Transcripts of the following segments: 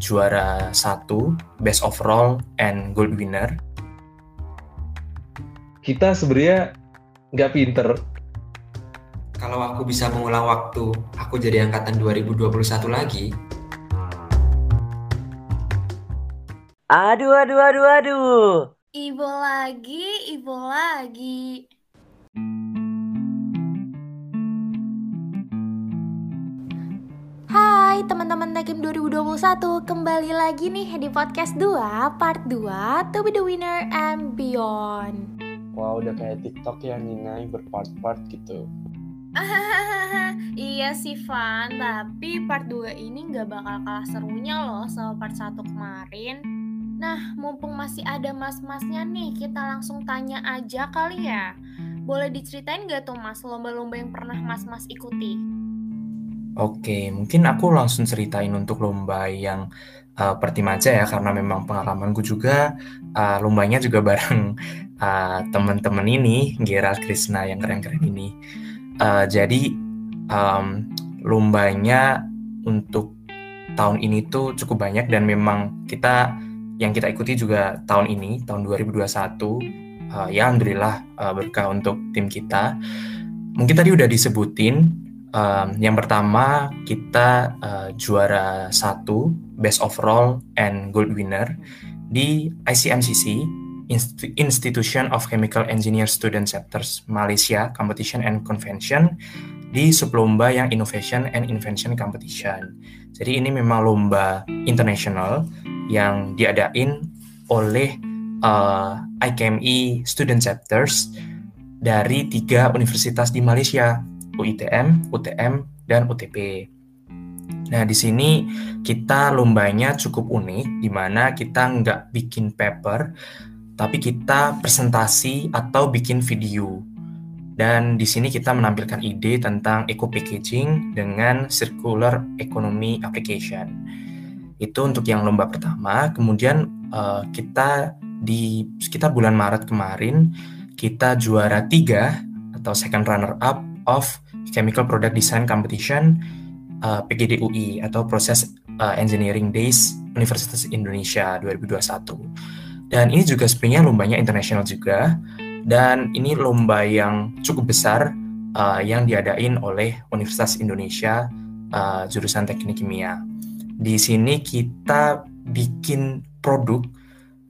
juara satu, best overall, and gold winner. Kita sebenarnya nggak pinter. Kalau aku bisa mengulang waktu, aku jadi angkatan 2021 lagi. Aduh, aduh, aduh, aduh. Ibu lagi, ibu lagi. Hai teman-teman Tekim 2021, kembali lagi nih di podcast 2, part 2, To Be The Winner and Beyond. Wah, udah kayak TikTok ya Ninai berpart-part gitu. iya sih Van, tapi part 2 ini nggak bakal kalah serunya loh sama part 1 kemarin. Nah, mumpung masih ada mas-masnya nih, kita langsung tanya aja kali ya. Boleh diceritain gak tuh mas, lomba-lomba yang pernah mas-mas ikuti? Oke, mungkin aku langsung ceritain untuk lomba yang uh, pertim aja ya, karena memang pengalamanku juga uh, lombanya juga bareng uh, teman-teman ini, Gerald Krishna yang keren-keren ini. Uh, jadi um, lombanya untuk tahun ini tuh cukup banyak dan memang kita yang kita ikuti juga tahun ini, tahun 2021, uh, ya alhamdulillah uh, berkah untuk tim kita. Mungkin tadi udah disebutin Um, yang pertama kita uh, juara satu best overall and gold winner di ICMCC Institution of Chemical Engineer Student Chapters Malaysia Competition and Convention di sublomba yang Innovation and Invention Competition. Jadi ini memang lomba internasional yang diadain oleh uh, IKMI Student Chapters dari tiga universitas di Malaysia UITM, UTM, dan UTP. Nah, di sini kita lombanya cukup unik, di mana kita nggak bikin paper, tapi kita presentasi atau bikin video. Dan di sini kita menampilkan ide tentang eco packaging dengan circular economy application. Itu untuk yang lomba pertama. Kemudian uh, kita di sekitar bulan Maret kemarin kita juara tiga atau second runner up of Chemical Product Design Competition uh, PGDUI atau Process uh, Engineering Days Universitas Indonesia 2021. Dan ini juga sebenarnya lombanya internasional juga dan ini lomba yang cukup besar uh, yang diadain oleh Universitas Indonesia uh, jurusan Teknik Kimia. Di sini kita bikin produk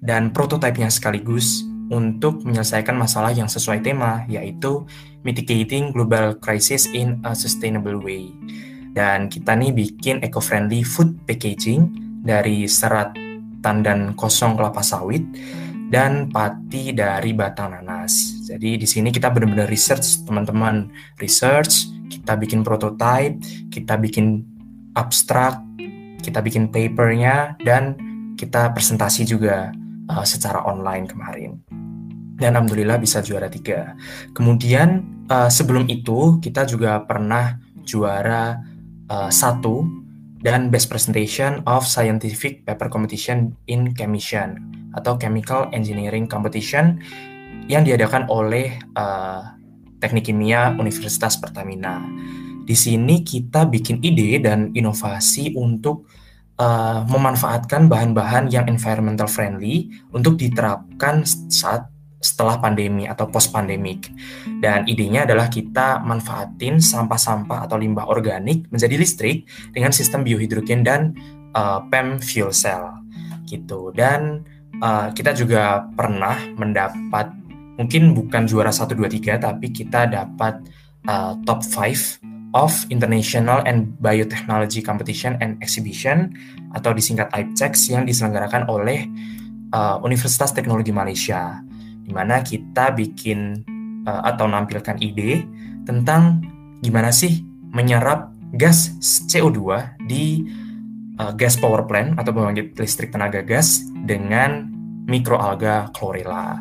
dan prototipenya sekaligus untuk menyelesaikan masalah yang sesuai tema, yaitu mitigating global crisis in a sustainable way. Dan kita nih bikin eco-friendly food packaging dari serat tandan kosong kelapa sawit dan pati dari batang nanas. Jadi di sini kita benar-benar research teman-teman, research, kita bikin prototype, kita bikin abstrak, kita bikin papernya dan kita presentasi juga uh, secara online kemarin. Dan alhamdulillah bisa juara tiga. Kemudian uh, sebelum itu kita juga pernah juara uh, satu dan best presentation of scientific paper competition in Chemission atau chemical engineering competition yang diadakan oleh uh, Teknik Kimia Universitas Pertamina. Di sini kita bikin ide dan inovasi untuk uh, memanfaatkan bahan-bahan yang environmental friendly untuk diterapkan saat setelah pandemi atau post pandemic. Dan idenya adalah kita manfaatin sampah-sampah atau limbah organik menjadi listrik dengan sistem biohidrogen dan uh, PEM fuel cell gitu. Dan uh, kita juga pernah mendapat mungkin bukan juara 1 2 3 tapi kita dapat uh, top 5 of International and Biotechnology Competition and Exhibition atau disingkat IPCEX yang diselenggarakan oleh uh, Universitas Teknologi Malaysia, di mana kita bikin uh, atau nampilkan ide tentang gimana sih menyerap gas CO2 di uh, gas power plant atau pembangkit listrik tenaga gas dengan mikroalga chlorella.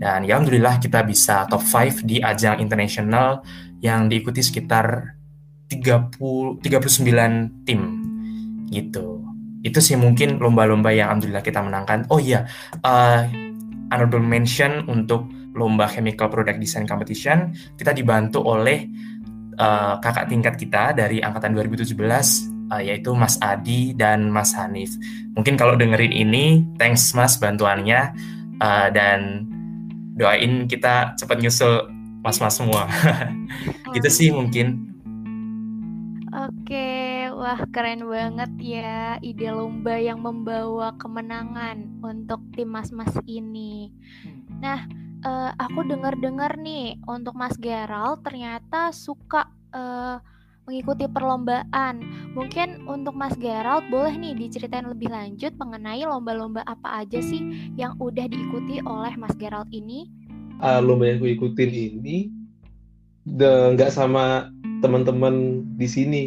Dan ya alhamdulillah kita bisa top 5 di ajang internasional yang diikuti sekitar 30 39 tim gitu. Itu sih mungkin lomba-lomba yang alhamdulillah kita menangkan. Oh iya, uh, honorable mention untuk lomba chemical product design competition kita dibantu oleh uh, kakak tingkat kita dari angkatan 2017 uh, yaitu Mas Adi dan Mas Hanif. Mungkin kalau dengerin ini, thanks Mas bantuannya uh, dan doain kita cepat nyusul mas-mas semua. gitu sih mungkin. Oke, wah keren banget ya ide lomba yang membawa kemenangan untuk tim mas-mas ini. Nah, uh, aku dengar-dengar nih untuk Mas Gerald ternyata suka uh, mengikuti perlombaan. Mungkin untuk Mas Gerald boleh nih diceritain lebih lanjut mengenai lomba-lomba apa aja sih yang udah diikuti oleh Mas Gerald ini? Uh, lomba yang aku ikutin ini nggak sama teman-teman di sini.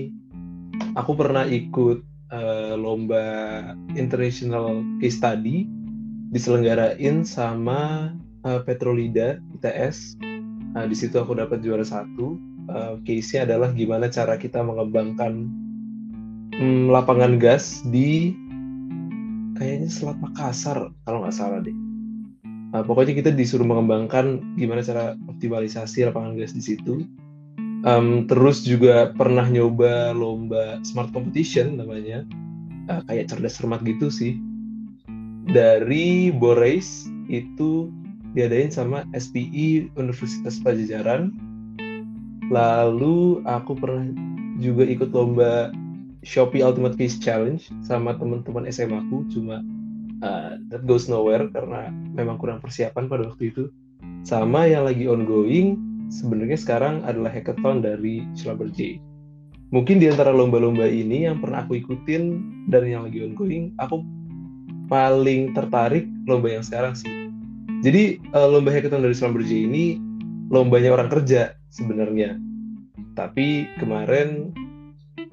Aku pernah ikut uh, lomba international case study diselenggarain sama uh, Petrolida ITS. Nah, di situ aku dapat juara satu uh, case-nya adalah gimana cara kita mengembangkan um, lapangan gas di kayaknya Selat Makassar kalau nggak salah deh. Nah, pokoknya kita disuruh mengembangkan gimana cara optimalisasi lapangan gas di situ. Um, terus juga pernah nyoba lomba smart competition namanya, uh, kayak cerdas cermat gitu sih. Dari Boreis itu diadain sama SPI Universitas Pajajaran Lalu aku pernah juga ikut lomba Shopee Ultimate Case Challenge sama teman-teman SMA aku cuma uh, that goes nowhere karena memang kurang persiapan pada waktu itu. Sama yang lagi ongoing sebenarnya sekarang adalah hackathon dari Schlumberger. Mungkin di antara lomba-lomba ini yang pernah aku ikutin dan yang lagi ongoing, aku paling tertarik lomba yang sekarang sih. Jadi uh, lomba hackathon dari Schlumberger ini lombanya orang kerja sebenarnya. Tapi kemarin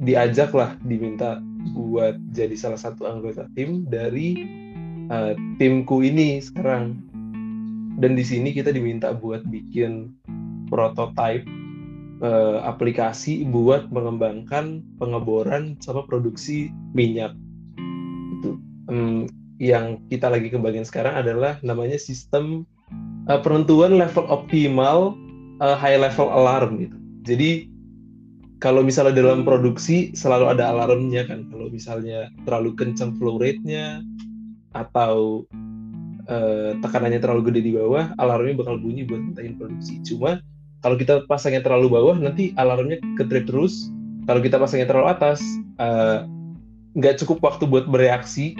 diajak lah, diminta buat jadi salah satu anggota tim dari uh, timku ini sekarang. Dan di sini kita diminta buat bikin prototype uh, aplikasi buat mengembangkan pengeboran sama produksi minyak. Itu um, yang kita lagi kembangin sekarang adalah namanya sistem uh, penentuan level optimal uh, high level alarm gitu. Jadi kalau misalnya dalam produksi selalu ada alarmnya kan. Kalau misalnya terlalu kencang flow rate-nya atau uh, tekanannya terlalu gede di bawah, alarmnya bakal bunyi buat mintain produksi. Cuma kalau kita pasangnya terlalu bawah, nanti alarmnya ketrip terus. Kalau kita pasangnya terlalu atas, nggak uh, cukup waktu buat bereaksi,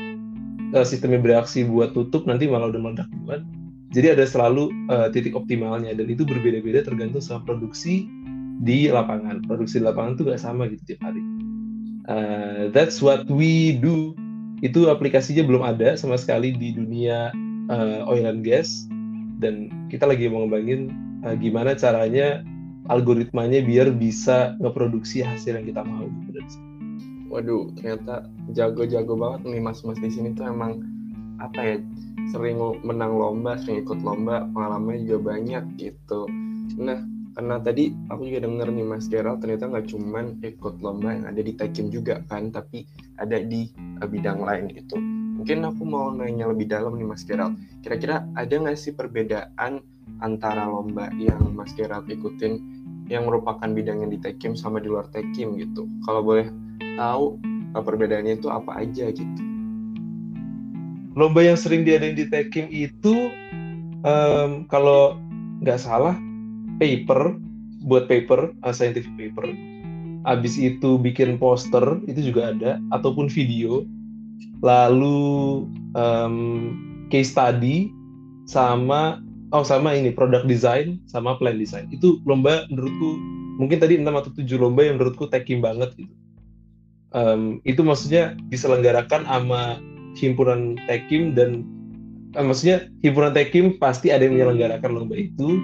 uh, sistemnya bereaksi buat tutup, nanti malah udah meledak duluan. Jadi ada selalu uh, titik optimalnya dan itu berbeda-beda tergantung sama produksi di lapangan. Produksi di lapangan tuh gak sama gitu tiap hari. Uh, that's what we do. Itu aplikasinya belum ada sama sekali di dunia uh, oil and gas dan kita lagi mau ngembangin uh, gimana caranya algoritmanya biar bisa ngeproduksi hasil yang kita mau gitu Waduh, ternyata jago-jago banget nih mas-mas di sini tuh emang apa ya sering menang lomba, sering ikut lomba, pengalamannya juga banyak gitu. Nah, karena tadi aku juga denger nih Mas Gerald ternyata nggak cuman ikut lomba yang ada di Tekim juga kan, tapi ada di uh, bidang lain gitu. Mungkin aku mau nanya lebih dalam nih Mas Gerald. Kira-kira ada nggak sih perbedaan antara lomba yang Mas Gerald ikutin yang merupakan bidang yang di Tekim sama di luar Tekim gitu? Kalau boleh tahu uh, perbedaannya itu apa aja gitu? lomba yang sering diadain di Tekim itu um, kalau nggak salah paper buat paper uh, scientific paper abis itu bikin poster itu juga ada ataupun video lalu um, case study sama oh sama ini product design sama plan design itu lomba menurutku mungkin tadi enam atau tujuh lomba yang menurutku tekim banget gitu um, itu maksudnya diselenggarakan sama himpunan Tekim dan eh, maksudnya himpunan Tekim pasti ada yang menyelenggarakan lomba itu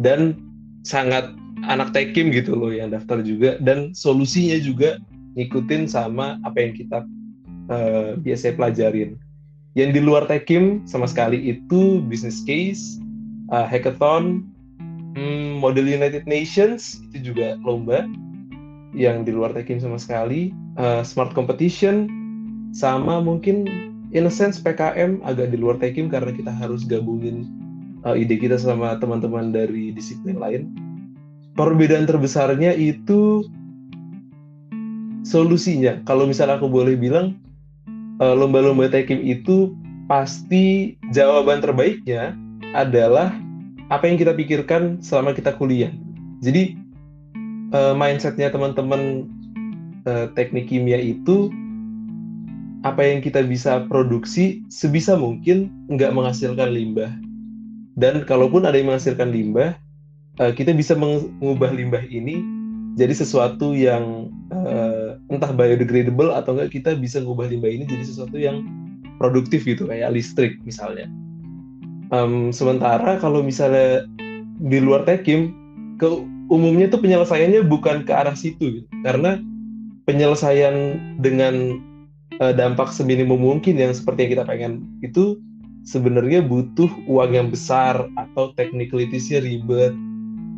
dan sangat anak Tekim gitu loh yang daftar juga dan solusinya juga ngikutin sama apa yang kita uh, biasa pelajarin. Yang di luar Tekim sama sekali itu business case, uh, hackathon, hmm, model United Nations itu juga lomba yang di luar Tekim sama sekali, uh, smart competition, sama mungkin in a sense PKM agak di luar Tekim karena kita harus gabungin uh, ide kita sama teman-teman dari disiplin lain. Perbedaan terbesarnya itu solusinya kalau misalnya aku boleh bilang lomba-lomba tekim itu pasti jawaban terbaiknya adalah apa yang kita pikirkan selama kita kuliah jadi uh, mindsetnya teman-teman uh, teknik kimia itu apa yang kita bisa produksi sebisa mungkin nggak menghasilkan limbah dan kalaupun ada yang menghasilkan limbah uh, kita bisa mengubah limbah ini jadi sesuatu yang uh, entah biodegradable atau enggak kita bisa mengubah limbah ini jadi sesuatu yang produktif gitu kayak listrik misalnya. Um, sementara kalau misalnya di luar tekim, ke umumnya tuh penyelesaiannya bukan ke arah situ gitu. karena penyelesaian dengan uh, dampak seminimum mungkin yang seperti yang kita pengen itu sebenarnya butuh uang yang besar atau teknikalitasnya ribet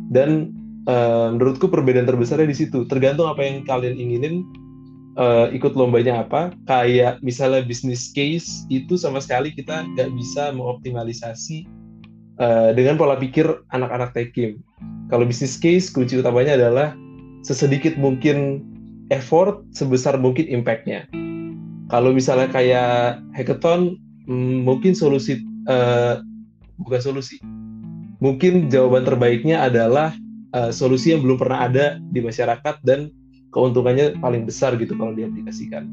dan uh, menurutku perbedaan terbesarnya di situ tergantung apa yang kalian inginin uh, ikut lombanya apa kayak misalnya bisnis case itu sama sekali kita nggak bisa mengoptimalisasi uh, dengan pola pikir anak-anak tekim kalau bisnis case kunci utamanya adalah sesedikit mungkin effort sebesar mungkin impactnya. Kalau misalnya kayak hackathon mm, mungkin solusi uh, bukan solusi. Mungkin jawaban terbaiknya adalah uh, solusi yang belum pernah ada di masyarakat dan keuntungannya paling besar gitu kalau diaplikasikan.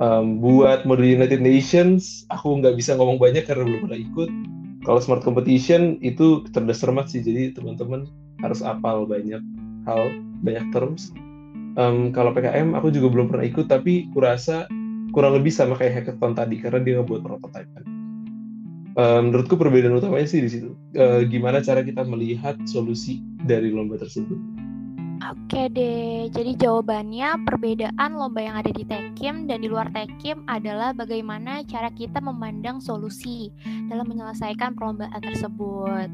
Um, buat Model United Nations, aku nggak bisa ngomong banyak karena belum pernah ikut. Kalau Smart Competition itu cerdas cermat sih, jadi teman-teman harus apal banyak hal, banyak terms. Um, kalau PKM aku juga belum pernah ikut, tapi kurasa kurang lebih sama kayak hackathon tadi karena dia ngebuat prototype kan. Uh, menurutku perbedaan utamanya sih di situ. Uh, gimana cara kita melihat solusi dari lomba tersebut? Oke deh, jadi jawabannya perbedaan lomba yang ada di Tekim dan di luar Tekim adalah bagaimana cara kita memandang solusi dalam menyelesaikan perlombaan tersebut.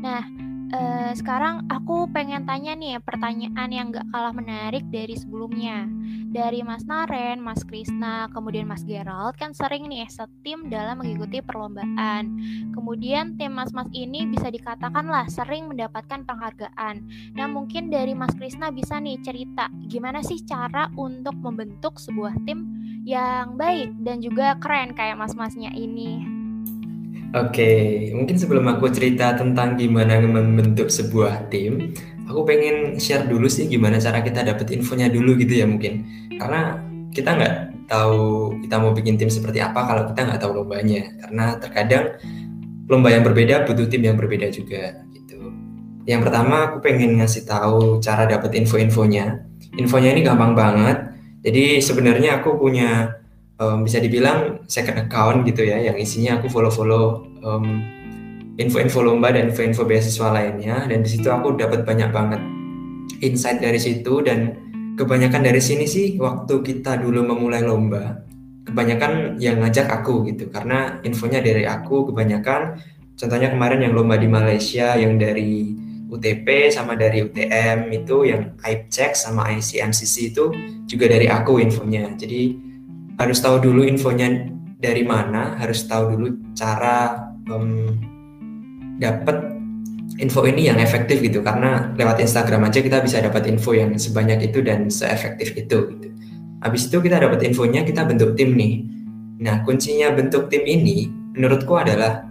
Nah, Uh, sekarang aku pengen tanya nih pertanyaan yang gak kalah menarik dari sebelumnya. Dari Mas Naren, Mas Krisna, kemudian Mas Gerald kan sering nih setim dalam mengikuti perlombaan. Kemudian tim mas-mas ini bisa dikatakan lah sering mendapatkan penghargaan. Nah mungkin dari Mas Krisna bisa nih cerita gimana sih cara untuk membentuk sebuah tim yang baik dan juga keren kayak mas-masnya ini. Oke, mungkin sebelum aku cerita tentang gimana membentuk sebuah tim, aku pengen share dulu sih gimana cara kita dapet infonya dulu gitu ya mungkin. Karena kita nggak tahu kita mau bikin tim seperti apa kalau kita nggak tahu lombanya. Karena terkadang lomba yang berbeda butuh tim yang berbeda juga gitu. Yang pertama aku pengen ngasih tahu cara dapet info-infonya. Infonya ini gampang banget. Jadi sebenarnya aku punya um, bisa dibilang second account gitu ya yang isinya aku follow-follow um, info-info lomba dan info-info beasiswa lainnya. Dan di situ aku dapat banyak banget insight dari situ dan kebanyakan dari sini sih waktu kita dulu memulai lomba kebanyakan yang ngajak aku gitu. Karena infonya dari aku kebanyakan contohnya kemarin yang lomba di Malaysia yang dari UTP sama dari UTM itu yang check sama ICMCC itu juga dari aku infonya. Jadi harus tahu dulu infonya dari mana, harus tahu dulu cara um, dapat info ini yang efektif gitu karena lewat Instagram aja kita bisa dapat info yang sebanyak itu dan seefektif itu gitu. Habis itu kita dapat infonya kita bentuk tim nih. Nah, kuncinya bentuk tim ini menurutku adalah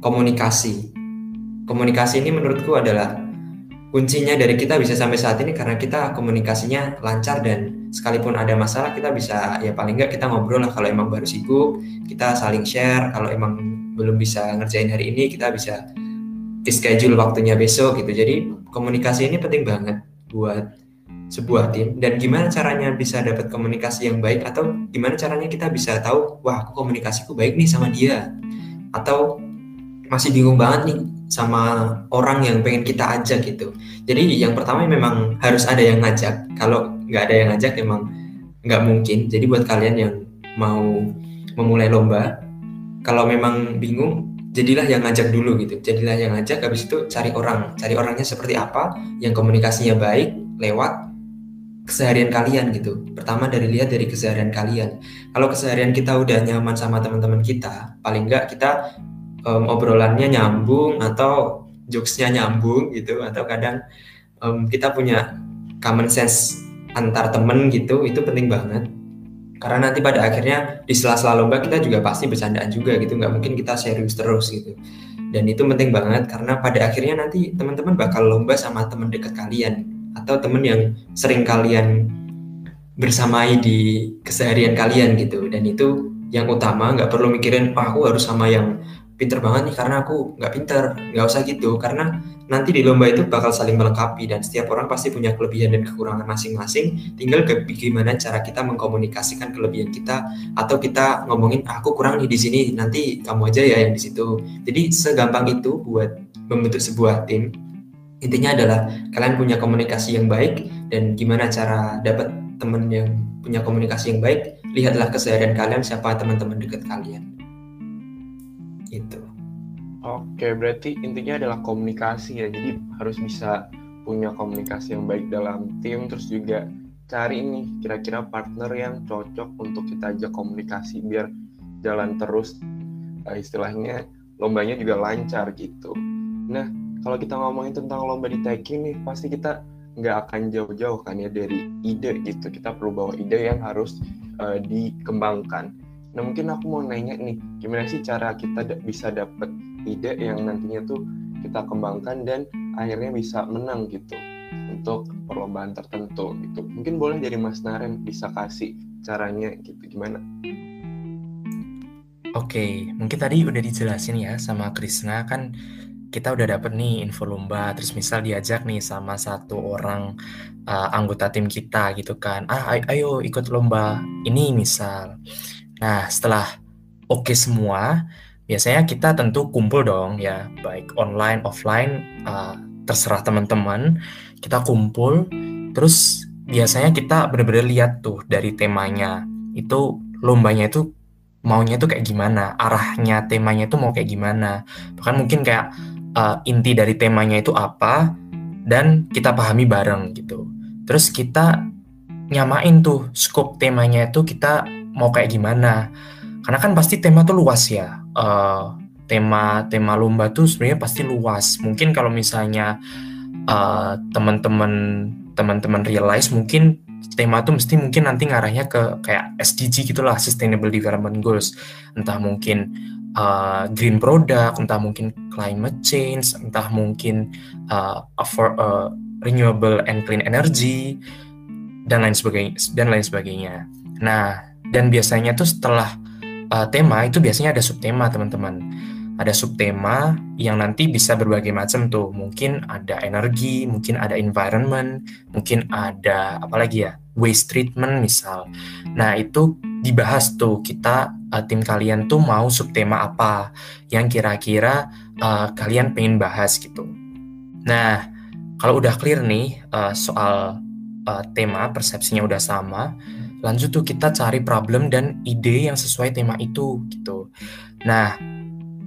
komunikasi. Komunikasi ini menurutku adalah kuncinya dari kita bisa sampai saat ini karena kita komunikasinya lancar dan sekalipun ada masalah kita bisa ya paling nggak kita ngobrol lah kalau emang baru sibuk kita saling share. Kalau emang belum bisa ngerjain hari ini kita bisa schedule waktunya besok gitu. Jadi komunikasi ini penting banget buat sebuah tim. Dan gimana caranya bisa dapat komunikasi yang baik? Atau gimana caranya kita bisa tahu wah aku komunikasiku baik nih sama dia. Atau masih bingung banget nih sama orang yang pengen kita ajak gitu. Jadi yang pertama memang harus ada yang ngajak. Kalau nggak ada yang ngajak emang nggak mungkin. Jadi buat kalian yang mau memulai lomba, kalau memang bingung, jadilah yang ngajak dulu gitu. Jadilah yang ngajak, habis itu cari orang. Cari orangnya seperti apa, yang komunikasinya baik, lewat keseharian kalian gitu. Pertama dari lihat dari keseharian kalian. Kalau keseharian kita udah nyaman sama teman-teman kita, paling nggak kita um, obrolannya nyambung atau jokesnya nyambung gitu atau kadang um, kita punya common sense antar temen gitu itu penting banget. Karena nanti pada akhirnya di sela-sela lomba kita juga pasti bercandaan juga gitu nggak mungkin kita serius terus gitu. Dan itu penting banget karena pada akhirnya nanti teman-teman bakal lomba sama teman dekat kalian atau teman yang sering kalian bersamai di keseharian kalian gitu. Dan itu yang utama nggak perlu mikirin oh, aku harus sama yang pinter banget nih karena aku nggak pinter. Nggak usah gitu karena nanti di lomba itu bakal saling melengkapi dan setiap orang pasti punya kelebihan dan kekurangan masing-masing. Tinggal gimana cara kita mengkomunikasikan kelebihan kita atau kita ngomongin ah, aku kurang nih di sini nanti kamu aja ya yang di situ. Jadi segampang itu buat membentuk sebuah tim. Intinya adalah kalian punya komunikasi yang baik dan gimana cara dapat teman yang punya komunikasi yang baik lihatlah keseharian kalian siapa teman-teman dekat kalian. Gitu. Oke, berarti intinya adalah komunikasi ya. Jadi harus bisa punya komunikasi yang baik dalam tim, terus juga cari nih kira-kira partner yang cocok untuk kita ajak komunikasi biar jalan terus uh, istilahnya lombanya juga lancar gitu. Nah, kalau kita ngomongin tentang lomba di taking nih, pasti kita nggak akan jauh-jauh kan ya dari ide gitu. Kita perlu bawa ide yang harus uh, dikembangkan. Nah mungkin aku mau nanya nih, gimana sih cara kita bisa dapet ide yang nantinya tuh kita kembangkan dan akhirnya bisa menang gitu untuk perlombaan tertentu gitu. Mungkin boleh dari Mas Naren bisa kasih caranya gitu gimana? Oke, mungkin tadi udah dijelasin ya sama Krisna kan kita udah dapet nih info lomba, terus misal diajak nih sama satu orang uh, anggota tim kita gitu kan, ah ayo ikut lomba ini misal. Nah, setelah oke okay semua, biasanya kita tentu kumpul dong ya, baik online, offline, uh, terserah teman-teman. Kita kumpul, terus biasanya kita benar-benar lihat tuh dari temanya. Itu lombanya itu maunya itu kayak gimana, arahnya temanya itu mau kayak gimana. Bahkan mungkin kayak uh, inti dari temanya itu apa, dan kita pahami bareng gitu. Terus kita nyamain tuh scope temanya itu kita mau kayak gimana karena kan pasti tema tuh luas ya. Uh, tema tema lomba tuh sebenarnya pasti luas. Mungkin kalau misalnya uh, teman-teman teman-teman realize mungkin tema tuh mesti mungkin nanti ngarahnya ke kayak SDG gitulah Sustainable Development Goals. Entah mungkin uh, green product entah mungkin climate change entah mungkin uh, for, uh, renewable and clean energy dan lain sebagainya dan lain sebagainya. Nah dan biasanya tuh setelah uh, tema itu biasanya ada subtema teman-teman. Ada subtema yang nanti bisa berbagai macam tuh. Mungkin ada energi mungkin ada environment mungkin ada apa lagi ya waste treatment misal. Nah itu dibahas tuh. Kita uh, tim kalian tuh mau subtema apa yang kira-kira uh, kalian pengen bahas gitu. Nah kalau udah clear nih uh, soal uh, tema persepsinya udah sama lanjut tuh kita cari problem dan ide yang sesuai tema itu gitu. Nah,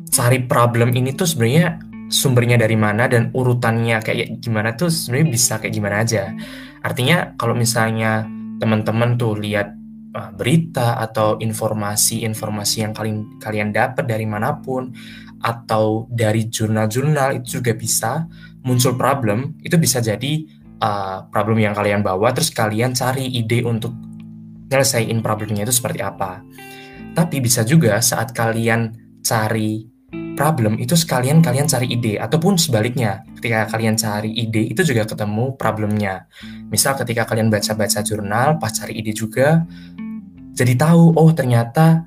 cari problem ini tuh sebenarnya sumbernya dari mana dan urutannya kayak gimana tuh sebenarnya bisa kayak gimana aja. Artinya kalau misalnya teman-teman tuh lihat uh, berita atau informasi-informasi yang kalian kalian dapat dari mana pun atau dari jurnal-jurnal itu juga bisa muncul problem itu bisa jadi uh, problem yang kalian bawa terus kalian cari ide untuk nyelesain problemnya itu seperti apa. Tapi bisa juga saat kalian cari problem itu sekalian kalian cari ide ataupun sebaliknya ketika kalian cari ide itu juga ketemu problemnya. Misal ketika kalian baca-baca jurnal pas cari ide juga jadi tahu oh ternyata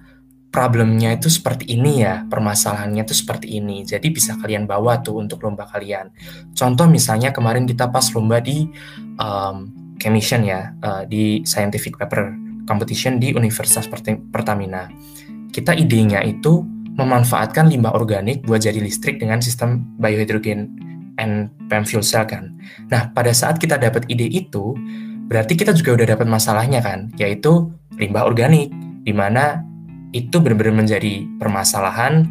problemnya itu seperti ini ya, permasalahannya itu seperti ini. Jadi bisa kalian bawa tuh untuk lomba kalian. Contoh misalnya kemarin kita pas lomba di um, Commission ya, uh, di scientific paper competition di Universitas Pertamina. Kita idenya itu memanfaatkan limbah organik buat jadi listrik dengan sistem biohydrogen and PEM fuel cell kan. Nah, pada saat kita dapat ide itu, berarti kita juga udah dapat masalahnya kan, yaitu limbah organik, di mana itu benar-benar menjadi permasalahan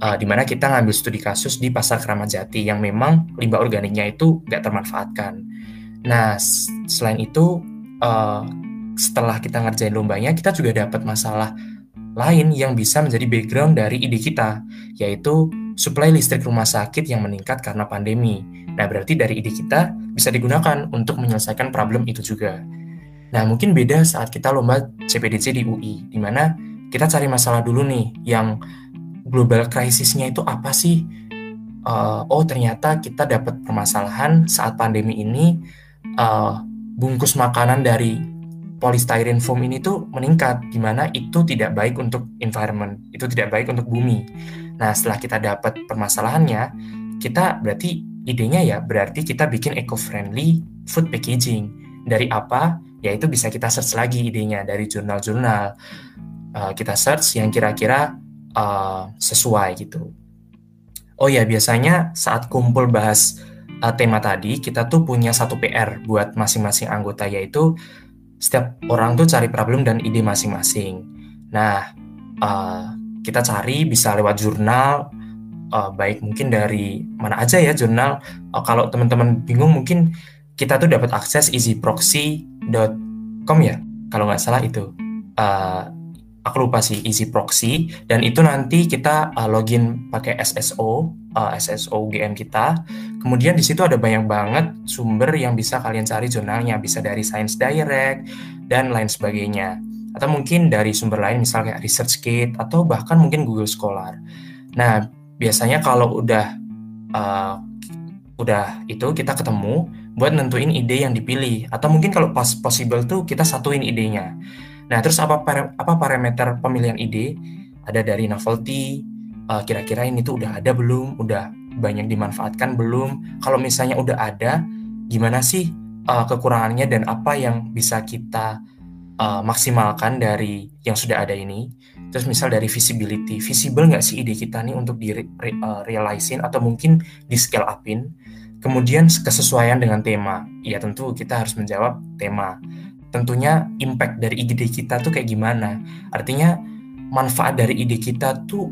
uh, di mana kita ngambil studi kasus di pasar Keramat Jati yang memang limbah organiknya itu nggak termanfaatkan. Nah, selain itu uh, setelah kita ngerjain lombanya, kita juga dapat masalah lain yang bisa menjadi background dari ide kita, yaitu suplai listrik rumah sakit yang meningkat karena pandemi. Nah, berarti dari ide kita bisa digunakan untuk menyelesaikan problem itu juga. Nah, mungkin beda saat kita lomba CPDC di UI, di mana kita cari masalah dulu nih, yang global krisisnya itu apa sih? Uh, oh, ternyata kita dapat permasalahan saat pandemi ini, uh, bungkus makanan dari polystyrene foam ini tuh meningkat, di mana itu tidak baik untuk environment, itu tidak baik untuk bumi. Nah, setelah kita dapat permasalahannya, kita berarti idenya ya berarti kita bikin eco-friendly food packaging. Dari apa? Ya itu bisa kita search lagi idenya dari jurnal-jurnal. Uh, kita search yang kira-kira uh, sesuai gitu. Oh ya, biasanya saat kumpul bahas uh, tema tadi, kita tuh punya satu PR buat masing-masing anggota, yaitu setiap orang tuh cari problem dan ide masing-masing. Nah, uh, kita cari bisa lewat jurnal, uh, baik mungkin dari mana aja ya jurnal. Uh, kalau teman-teman bingung mungkin kita tuh dapat akses easyproxy.com ya, kalau nggak salah itu. Uh, aku lupa sih easy proxy dan itu nanti kita uh, login pakai SSO uh, SSO GM kita kemudian di situ ada banyak banget sumber yang bisa kalian cari jurnalnya. Bisa dari Science Direct dan lain sebagainya. Atau mungkin dari sumber lain misalnya kayak ResearchGate atau bahkan mungkin Google Scholar. Nah biasanya kalau udah uh, udah itu kita ketemu buat nentuin ide yang dipilih. Atau mungkin kalau pas possible tuh kita satuin idenya. Nah, terus apa apa parameter pemilihan ide? Ada dari novelty, uh, kira-kira ini tuh udah ada belum? Udah banyak dimanfaatkan belum? Kalau misalnya udah ada, gimana sih uh, kekurangannya dan apa yang bisa kita uh, maksimalkan dari yang sudah ada ini? Terus misal dari visibility, visible nggak sih ide kita nih untuk di uh, realizein atau mungkin di scale upin? Kemudian kesesuaian dengan tema, ya tentu kita harus menjawab tema tentunya impact dari ide kita tuh kayak gimana. Artinya manfaat dari ide kita tuh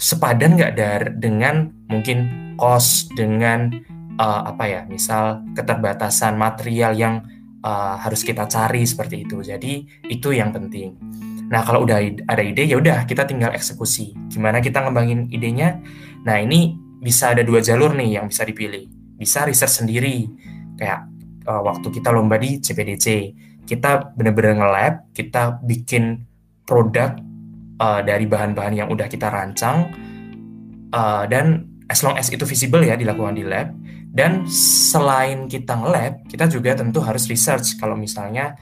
sepadan nggak dari dengan mungkin cost dengan uh, apa ya, misal keterbatasan material yang uh, harus kita cari seperti itu. Jadi itu yang penting. Nah kalau udah ada ide ya udah kita tinggal eksekusi. Gimana kita ngembangin idenya? Nah ini bisa ada dua jalur nih yang bisa dipilih. Bisa riset sendiri kayak uh, waktu kita lomba di CPDC kita benar-benar nge-lab, kita bikin produk uh, dari bahan-bahan yang udah kita rancang, uh, dan as long as itu visible ya dilakukan di lab. Dan selain kita nge-lab, kita juga tentu harus research kalau misalnya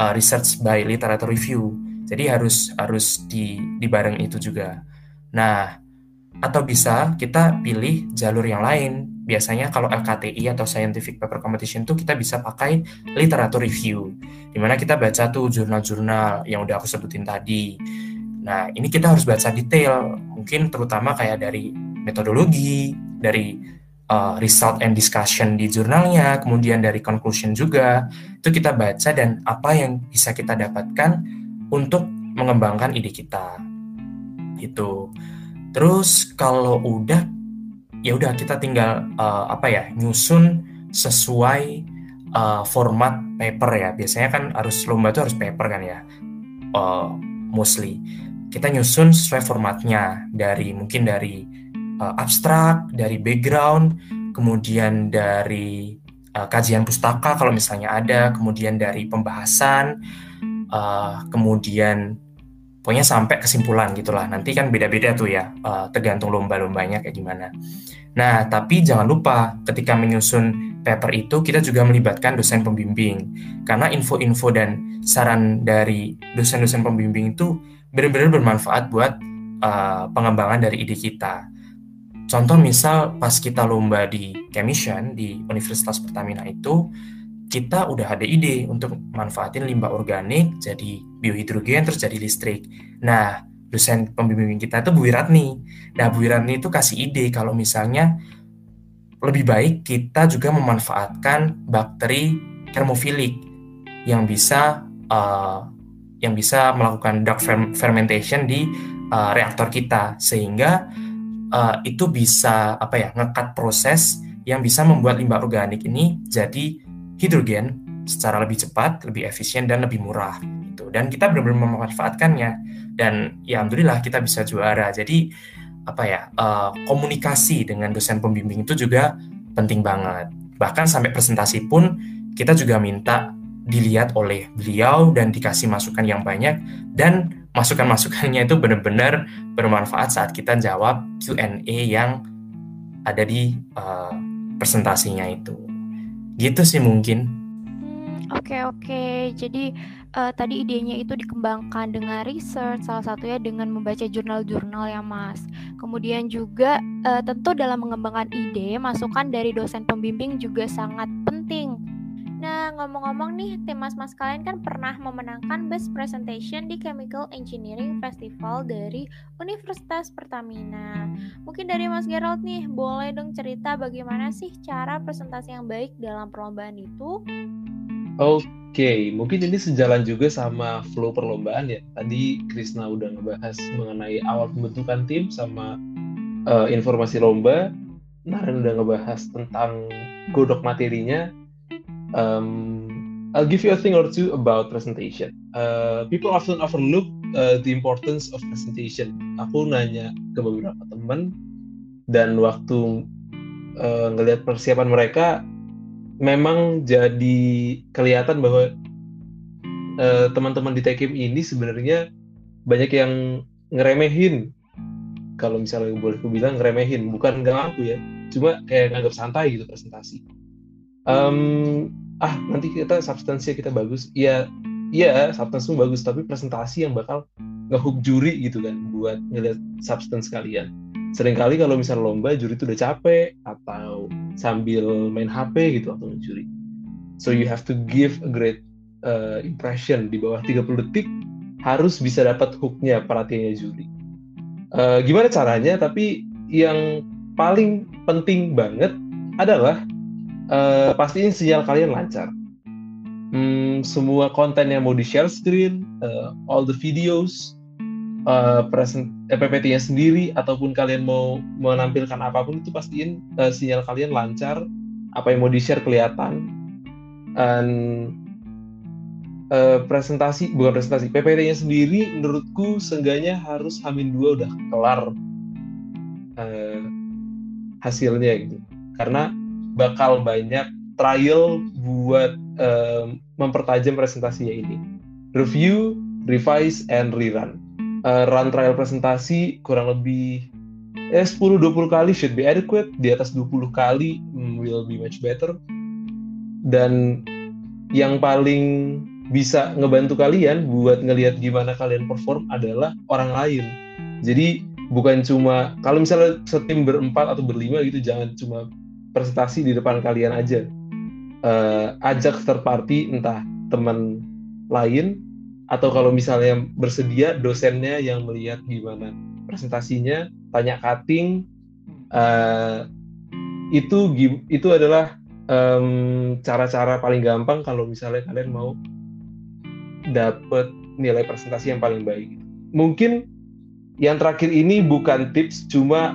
uh, research by literature review. Jadi harus harus di dibareng itu juga. Nah, atau bisa kita pilih jalur yang lain biasanya kalau LKTI atau Scientific Paper Competition tuh kita bisa pakai literatur review, di mana kita baca tuh jurnal-jurnal yang udah aku sebutin tadi. Nah, ini kita harus baca detail, mungkin terutama kayak dari metodologi, dari uh, result and discussion di jurnalnya, kemudian dari conclusion juga, itu kita baca dan apa yang bisa kita dapatkan untuk mengembangkan ide kita. Itu. Terus kalau udah ya udah kita tinggal uh, apa ya nyusun sesuai uh, format paper ya biasanya kan harus lomba itu harus paper kan ya uh, mostly kita nyusun sesuai formatnya. Dari mungkin dari uh, abstrak dari background kemudian dari uh, kajian pustaka kalau misalnya ada kemudian dari pembahasan uh, kemudian pokoknya sampai kesimpulan gitulah. Nanti kan beda-beda tuh ya uh, tergantung lomba-lombanya kayak gimana. Nah tapi jangan lupa ketika menyusun paper itu kita juga melibatkan dosen pembimbing karena info-info dan saran dari dosen-dosen pembimbing itu benar-benar bermanfaat buat uh, pengembangan dari ide kita contoh misal pas kita lomba di Chemission di Universitas Pertamina itu kita udah ada ide untuk manfaatin limbah organik jadi biohidrogen terus jadi listrik. Nah, dosen pembimbing kita itu Bu Wiratni. Nah, Bu Wiratni itu kasih ide kalau misalnya lebih baik kita juga memanfaatkan bakteri termofilik yang bisa uh, yang bisa melakukan dark fermentation di uh, reaktor kita sehingga uh, itu bisa apa ya ngekat proses yang bisa membuat limbah organik ini jadi hidrogen secara lebih cepat, lebih efisien dan lebih murah gitu. Dan kita benar-benar memanfaatkannya dan ya alhamdulillah kita bisa juara. Jadi apa ya uh, komunikasi dengan dosen pembimbing itu juga penting banget. Bahkan sampai presentasi pun kita juga minta dilihat oleh beliau dan dikasih masukan yang banyak dan masukan-masukannya itu benar-benar bermanfaat saat kita jawab Q&A yang ada di uh, presentasinya itu. Gitu sih mungkin. Hmm, oke oke. Jadi uh, tadi idenya itu dikembangkan dengan research, salah satunya dengan membaca jurnal-jurnal ya Mas. Kemudian juga uh, tentu dalam mengembangkan ide, masukan dari dosen pembimbing juga sangat penting Nah, ngomong-ngomong nih, tim mas-mas kalian kan pernah memenangkan Best Presentation di Chemical Engineering Festival dari Universitas Pertamina. Mungkin dari Mas Gerald nih, boleh dong cerita bagaimana sih cara presentasi yang baik dalam perlombaan itu? Oke, mungkin ini sejalan juga sama flow perlombaan ya. Tadi Krisna udah ngebahas mengenai awal pembentukan tim sama uh, informasi lomba. Naren udah ngebahas tentang godok materinya um, I'll give you a thing or two about presentation. Uh, people often overlook uh, the importance of presentation. Aku nanya ke beberapa teman dan waktu uh, ngelihat persiapan mereka, memang jadi kelihatan bahwa uh, teman-teman di Tekim ini sebenarnya banyak yang ngeremehin. Kalau misalnya boleh aku bilang ngeremehin, bukan nggak ngaku ya, cuma kayak nganggap santai gitu presentasi. Um, ah nanti kita substansinya kita bagus ya iya substansi bagus tapi presentasi yang bakal ngehook juri gitu kan buat ngeliat substance kalian sering kali kalau misal lomba juri itu udah capek atau sambil main HP gitu atau juri so you have to give a great uh, impression. Di bawah 30 detik harus bisa dapat hooknya perhatiannya juri uh, gimana caranya? Tapi yang paling penting banget adalah uh, pastiin sinyal kalian lancar. Hmm, semua konten yang mau di share screen, uh, all the videos, uh, present eh, PPT-nya sendiri ataupun kalian mau menampilkan apa pun itu pastiin uh, sinyal kalian lancar, apa yang mau di share kelihatan, dan uh, presentasi bukan presentasi PPT-nya sendiri menurutku seenggaknya harus hamin dua udah kelar uh, hasilnya gitu karena bakal banyak trial buat um, mempertajam presentasinya ini. Review, revise, and rerun. Uh, run trial presentasi kurang lebih eh, 10-20 kali should be adequate. Di atas 20 kali mm, will be much better. Dan yang paling bisa ngebantu kalian buat ngelihat gimana kalian perform adalah orang lain. Jadi bukan cuma kalau misalnya setim berempat atau berlima gitu jangan cuma presentasi di depan kalian aja uh, ajak third party entah teman lain atau kalau misalnya bersedia dosennya yang melihat gimana presentasinya tanya cutting uh, itu itu adalah cara-cara um, paling gampang kalau misalnya kalian mau dapat nilai presentasi yang paling baik mungkin yang terakhir ini bukan tips cuma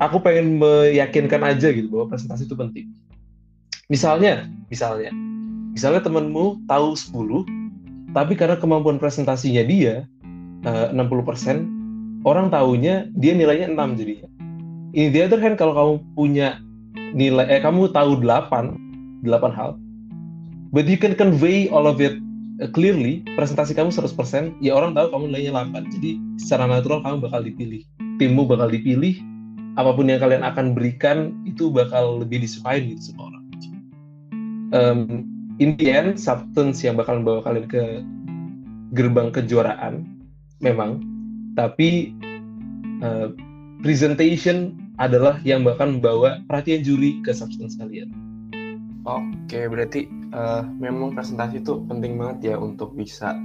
aku pengen meyakinkan aja gitu bahwa presentasi itu penting. Misalnya, misalnya, misalnya temenmu tahu 10, tapi karena kemampuan presentasinya dia uh, 60%, orang tahunya dia nilainya 6 jadinya. In the other hand, kalau kamu punya nilai, eh kamu tahu 8, 8 hal, but you can convey all of it uh, clearly, presentasi kamu 100%, ya orang tahu kamu nilainya 8. Jadi secara natural kamu bakal dipilih. Timmu bakal dipilih, apa pun yang kalian akan berikan itu bakal lebih disukain gitu sama orang. Um, in the end, substance yang bakal membawa kalian ke gerbang kejuaraan memang, tapi uh, presentation adalah yang bakal membawa perhatian juri ke substance kalian. Oke, berarti uh, memang presentasi itu penting banget ya untuk bisa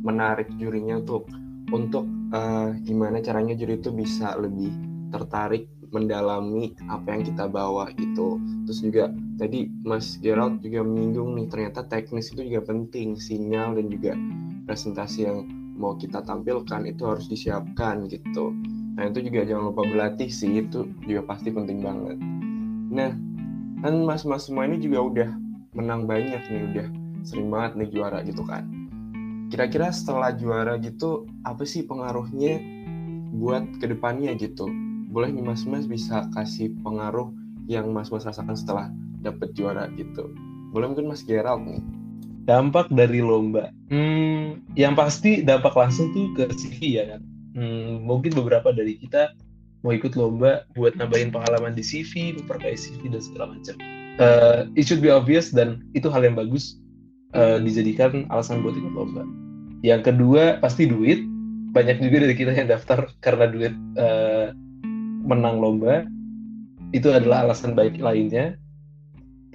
menarik jurinya untuk untuk uh, gimana caranya juri itu bisa lebih tertarik mendalami apa yang kita bawa gitu. Terus juga tadi Mas Gerald juga menyinggung nih ternyata teknis itu juga penting, sinyal dan juga presentasi yang mau kita tampilkan itu harus disiapkan gitu. Nah itu juga jangan lupa berlatih sih itu juga pasti penting banget. Nah kan mas-mas semua ini juga udah menang banyak nih udah sering banget nih juara gitu kan. Kira-kira setelah juara gitu apa sih pengaruhnya buat ke depannya gitu? Boleh nih mas mas bisa kasih pengaruh yang mas mas rasakan setelah dapet juara gitu boleh mungkin mas Gerald nih dampak dari lomba. Hmm, yang pasti dampak langsung tuh ke CV ya kan. Hmm, mungkin beberapa dari kita mau ikut lomba buat nambahin pengalaman di CV, memperkaya CV dan segala macam. Uh, it should be obvious dan itu hal yang bagus uh, dijadikan alasan buat ikut lomba. Yang kedua pasti duit. Banyak juga dari kita yang daftar karena duit uh, menang lomba. Itu adalah alasan baik lainnya.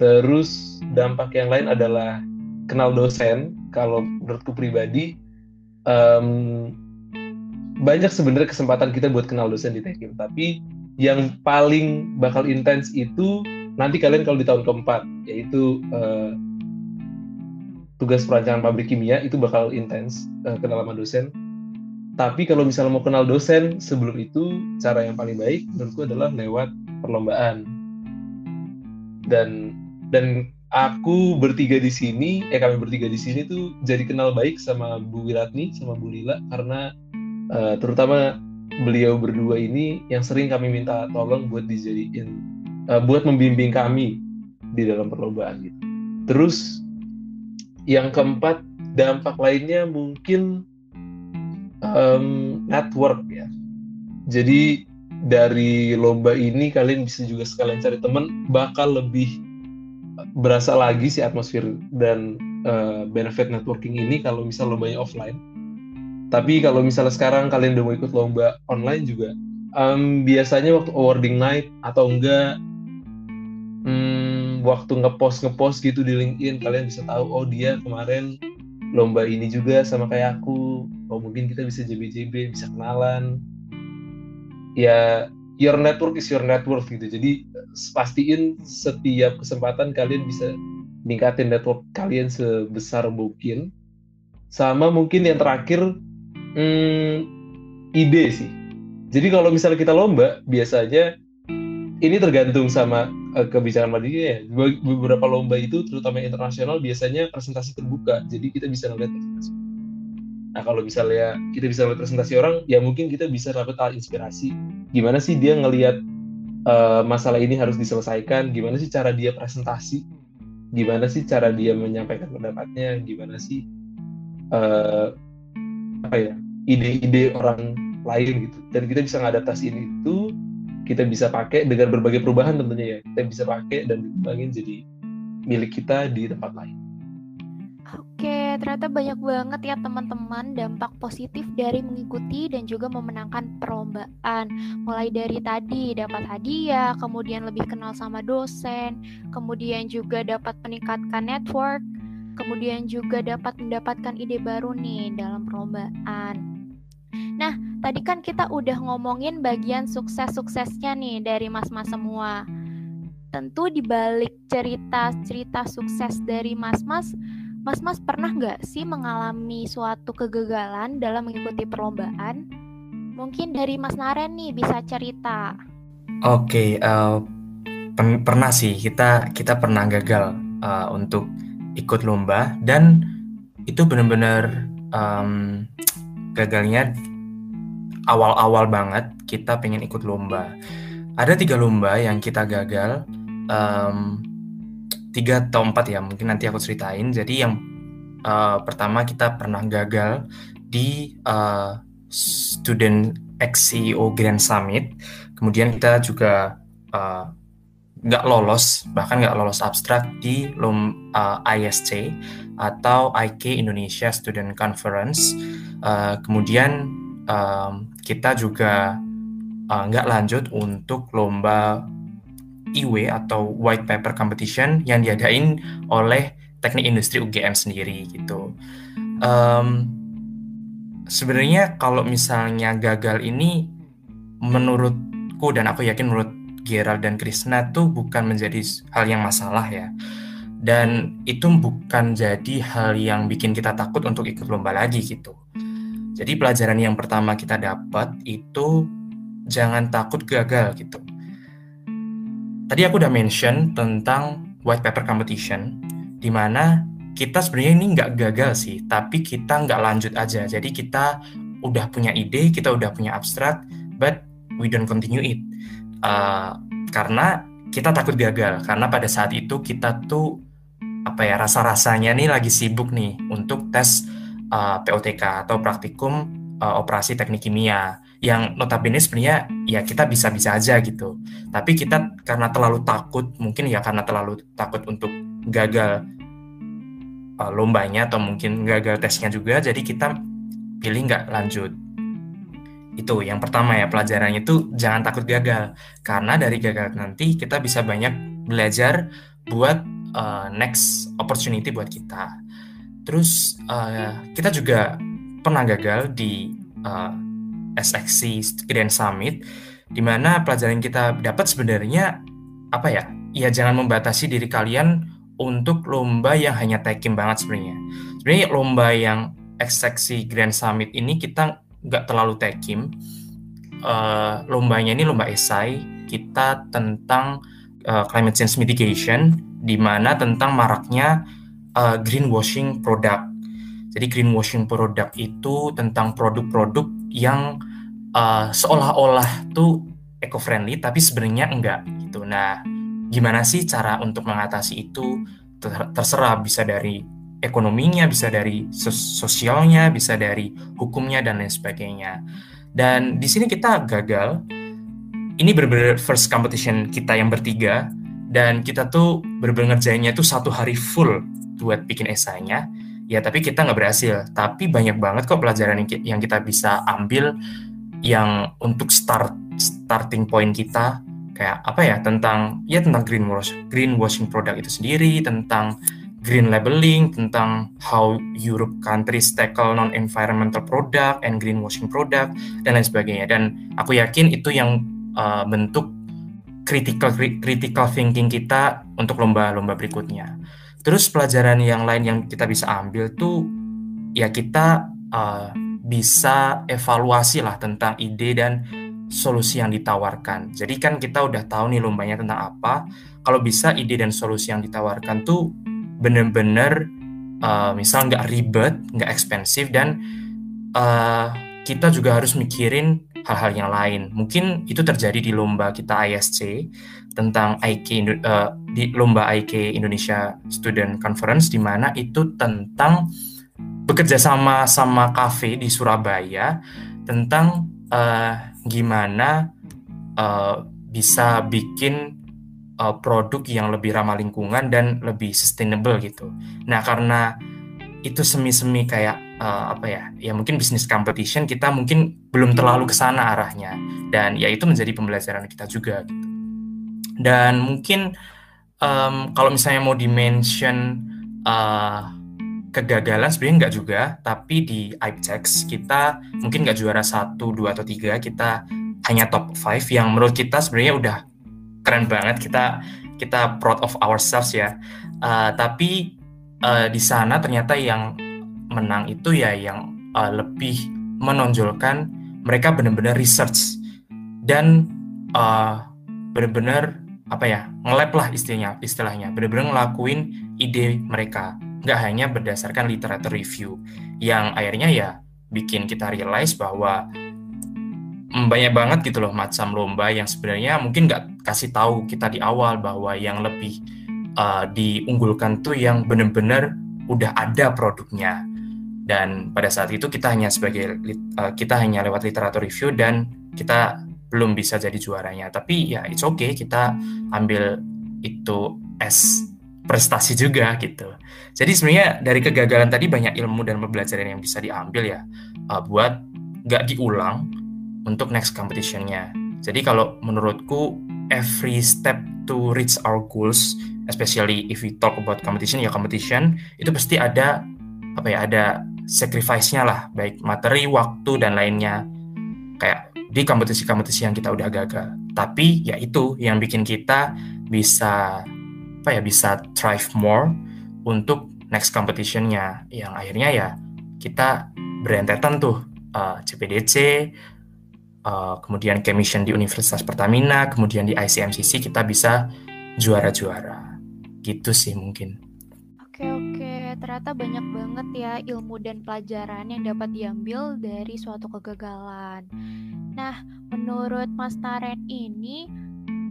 Terus dampak yang lain adalah kenal dosen. Kalau menurutku pribadi, um, banyak sebenarnya kesempatan kita buat kenal dosen di teknik. Tapi yang paling bakal intens itu nanti kalian kalau di tahun keempat, yaitu uh, tugas perancangan pabrik kimia itu bakal intens uh, kenal sama dosen. Tapi kalau misalnya mau kenal dosen sebelum itu cara yang paling baik menurutku adalah lewat perlombaan. Dan dan aku bertiga di sini, eh kami bertiga di sini tuh jadi kenal baik sama Bu Wiratni sama Bu Lila karena uh, terutama beliau berdua ini yang sering kami minta tolong buat dijadiin uh, buat membimbing kami di dalam perlombaan gitu. Terus yang keempat dampak lainnya mungkin um, network ya. Jadi dari lomba ini kalian bisa juga sekalian cari teman bakal lebih berasa lagi si atmosfer dan uh, benefit networking ini kalau misal lombanya offline. Tapi kalau misalnya sekarang kalian udah mau ikut lomba online juga um, biasanya waktu awarding night atau enggak waktu ngepost ngepost gitu di LinkedIn kalian bisa tahu oh dia kemarin lomba ini juga sama kayak aku. Oh mungkin kita bisa JB-JB bisa kenalan. Ya your network is your network gitu. Jadi pastiin setiap kesempatan kalian bisa ningkatin network kalian sebesar mungkin. Sama mungkin yang terakhir hmm, ide sih. Jadi kalau misalnya kita lomba biasanya ini tergantung sama uh, kebijakan Madinah ya. Beberapa lomba itu terutama internasional biasanya presentasi terbuka. Jadi kita bisa ngeliat presentasi. Nah, kalau misalnya kita bisa ngeliat presentasi orang, ya mungkin kita bisa dapat inspirasi. Gimana sih dia ngelihat uh, masalah ini harus diselesaikan? Gimana sih cara dia presentasi? Gimana sih cara dia menyampaikan pendapatnya? Gimana sih uh, apa ya ide-ide orang lain gitu? Dan kita bisa ngadaptasi ini itu kita bisa pakai dengan berbagai perubahan tentunya ya kita bisa pakai dan dikembangin jadi milik kita di tempat lain. Oke, ternyata banyak banget ya teman-teman dampak positif dari mengikuti dan juga memenangkan perlombaan. Mulai dari tadi dapat hadiah, kemudian lebih kenal sama dosen, kemudian juga dapat meningkatkan network, kemudian juga dapat mendapatkan ide baru nih dalam perlombaan. Nah, tadi kan kita udah ngomongin bagian sukses-suksesnya nih dari mas-mas semua. Tentu di balik cerita-cerita sukses dari mas-mas, mas-mas pernah nggak sih mengalami suatu kegagalan dalam mengikuti perlombaan? Mungkin dari Mas Naren nih bisa cerita. Oke, okay, uh, eh, pernah sih kita kita pernah gagal uh, untuk ikut lomba dan itu benar-benar um, gagalnya awal-awal banget kita pengen ikut lomba. Ada tiga lomba yang kita gagal, um, tiga atau empat ya mungkin nanti aku ceritain. Jadi yang uh, pertama kita pernah gagal di uh, Student XCO Grand Summit. Kemudian kita juga uh, lolos bahkan nggak lolos abstrak di lom uh, ISC atau IK Indonesia Student Conference. Uh, kemudian um, kita juga uh, nggak lanjut untuk lomba IW atau White Paper Competition yang diadain oleh Teknik Industri UGM sendiri gitu. Um, Sebenarnya kalau misalnya gagal ini menurutku dan aku yakin menurut Gerald dan Krishna tuh bukan menjadi hal yang masalah ya. Dan itu bukan jadi hal yang bikin kita takut untuk ikut lomba lagi gitu. Jadi pelajaran yang pertama kita dapat itu jangan takut gagal gitu. Tadi aku udah mention tentang white paper competition, di mana kita sebenarnya ini nggak gagal sih, tapi kita nggak lanjut aja. Jadi kita udah punya ide, kita udah punya abstrak, but we don't continue it. Uh, karena kita takut gagal, karena pada saat itu kita tuh apa ya rasa-rasanya nih lagi sibuk nih untuk tes uh, POTK atau praktikum uh, operasi teknik kimia yang notabene sebenarnya ya kita bisa-bisa aja gitu. Tapi kita karena terlalu takut, mungkin ya karena terlalu takut untuk gagal uh, lombanya atau mungkin gagal tesnya juga, jadi kita pilih nggak lanjut. Itu yang pertama ya pelajarannya itu jangan takut gagal karena dari gagal nanti kita bisa banyak belajar buat uh, next opportunity buat kita. Terus uh, kita juga pernah gagal di uh, SXC Grand Summit di mana pelajaran kita dapat sebenarnya apa ya? Ya jangan membatasi diri kalian untuk lomba yang hanya taking banget sebenarnya. Sebenarnya lomba yang SXC Grand Summit ini kita nggak terlalu taking. Uh, lombanya ini lomba esai kita tentang uh, climate change mitigation di mana tentang maraknya uh, greenwashing produk. Jadi greenwashing produk itu tentang produk-produk yang uh, seolah-olah tuh eco-friendly tapi sebenarnya enggak gitu. Nah, gimana sih cara untuk mengatasi itu? Terserah bisa dari ekonominya, bisa dari sos sosialnya, bisa dari hukumnya dan lain sebagainya. Dan di sini kita gagal. Ini benar-benar first competition kita yang bertiga dan kita tuh benar-benar ngerjainnya tuh satu hari full buat bikin esainya. Ya tapi kita nggak berhasil. Tapi banyak banget kok pelajaran yang kita bisa ambil yang untuk start starting point kita kayak apa ya tentang ya tentang greenwash greenwashing produk itu sendiri tentang green labeling tentang how Europe countries tackle non environmental product and greenwashing product dan lain sebagainya dan aku yakin itu yang uh, bentuk critical critical thinking kita untuk lomba-lomba berikutnya. Terus pelajaran yang lain yang kita bisa ambil tuh ya kita uh, bisa evaluasi lah tentang ide dan solusi yang ditawarkan. Jadi kan kita udah tahu nih lombanya tentang apa. Kalau bisa ide dan solusi yang ditawarkan tuh bener-bener uh, misal nggak ribet, nggak ekspensif dan uh, kita juga harus mikirin hal-hal yang lain. Mungkin itu terjadi di lomba kita ISC tentang IK uh, di lomba IK Indonesia Student Conference di mana itu tentang bekerja sama sama kafe di Surabaya tentang uh, gimana uh, bisa bikin uh, produk yang lebih ramah lingkungan dan lebih sustainable gitu. Nah karena itu semi-semi kayak uh, apa ya ya mungkin bisnis competition kita mungkin belum terlalu ke sana arahnya dan ya itu menjadi pembelajaran kita juga gitu. Dan mungkin um, kalau misalnya mau dimention uh, kegagalan sebenarnya nggak juga, tapi di IPTEX kita mungkin nggak juara satu, dua atau tiga, kita hanya top five yang menurut kita sebenarnya udah keren banget. Kita kita proud of ourselves ya. Uh, tapi uh, di sana ternyata yang menang itu ya yang uh, lebih menonjolkan mereka benar-benar research dan uh, benar-benar apa ya ngelab lah istilahnya istilahnya. Benar-benar ngelakuin ide mereka. Nggak hanya berdasarkan literatur review yang akhirnya ya bikin kita realize bahwa banyak banget gitu loh macam lomba yang sebenarnya mungkin nggak kasih tahu kita di awal bahwa yang lebih uh, diunggulkan tuh yang benar-benar udah ada produknya. Dan pada saat itu kita hanya sebagai uh, kita hanya lewat literatur review dan kita belum bisa jadi juaranya tapi ya it's okay kita ambil itu as prestasi juga gitu. Jadi sebenarnya dari kegagalan tadi banyak ilmu dan pembelajaran yang bisa diambil ya uh, buat nggak diulang untuk next competitionnya. Jadi kalau menurutku every step to reach our goals, especially if we talk about competition ya competition itu pasti ada apa ya ada sacrifice-nya lah baik materi, waktu dan lainnya kayak di kompetisi-kompetisi yang kita udah gagal. Tapi ya itu yang bikin kita bisa apa ya bisa thrive more untuk next competitionnya. Yang akhirnya ya kita berentetan tuh uh, CPDC uh, kemudian commission di Universitas Pertamina kemudian di ICMCC kita bisa juara-juara. Gitu sih mungkin ternyata banyak banget ya ilmu dan pelajaran yang dapat diambil dari suatu kegagalan. Nah, menurut Mas Taren ini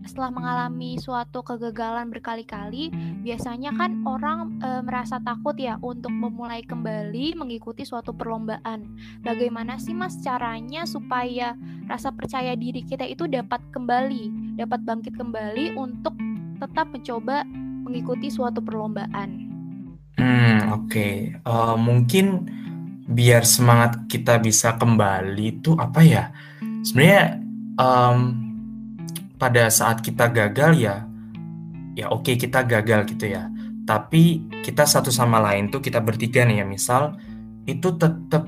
setelah mengalami suatu kegagalan berkali-kali, biasanya kan orang e, merasa takut ya untuk memulai kembali mengikuti suatu perlombaan. Bagaimana sih Mas caranya supaya rasa percaya diri kita itu dapat kembali, dapat bangkit kembali untuk tetap mencoba mengikuti suatu perlombaan? Hmm, oke. Okay. Uh, eh, mungkin biar semangat kita bisa kembali itu apa ya? Sebenarnya um, pada saat kita gagal ya ya oke okay, kita gagal gitu ya tapi kita satu sama lain tuh kita bertiga nih ya misal itu tetap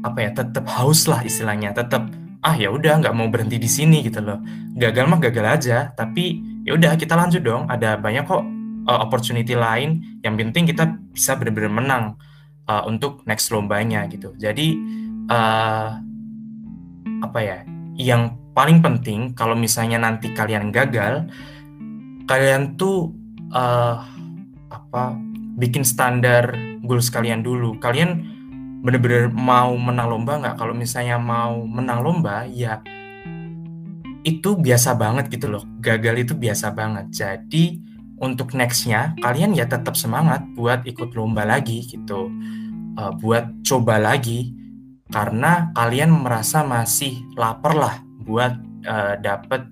apa ya tetap haus lah istilahnya tetap ah ya udah nggak mau berhenti di sini gitu loh gagal mah gagal aja tapi ya udah kita lanjut dong ada banyak kok uh, opportunity lain yang penting kita bisa benar-benar menang uh, untuk next lombanya gitu jadi uh, apa ya yang paling penting kalau misalnya nanti kalian gagal, kalian tuh uh, apa bikin standar goals kalian dulu. Kalian bener-bener mau menang lomba nggak? Kalau misalnya mau menang lomba, ya itu biasa banget gitu loh. Gagal itu biasa banget. Jadi untuk nextnya kalian ya tetap semangat buat ikut lomba lagi gitu, uh, buat coba lagi. Karena kalian merasa masih lapar lah buat uh, dapet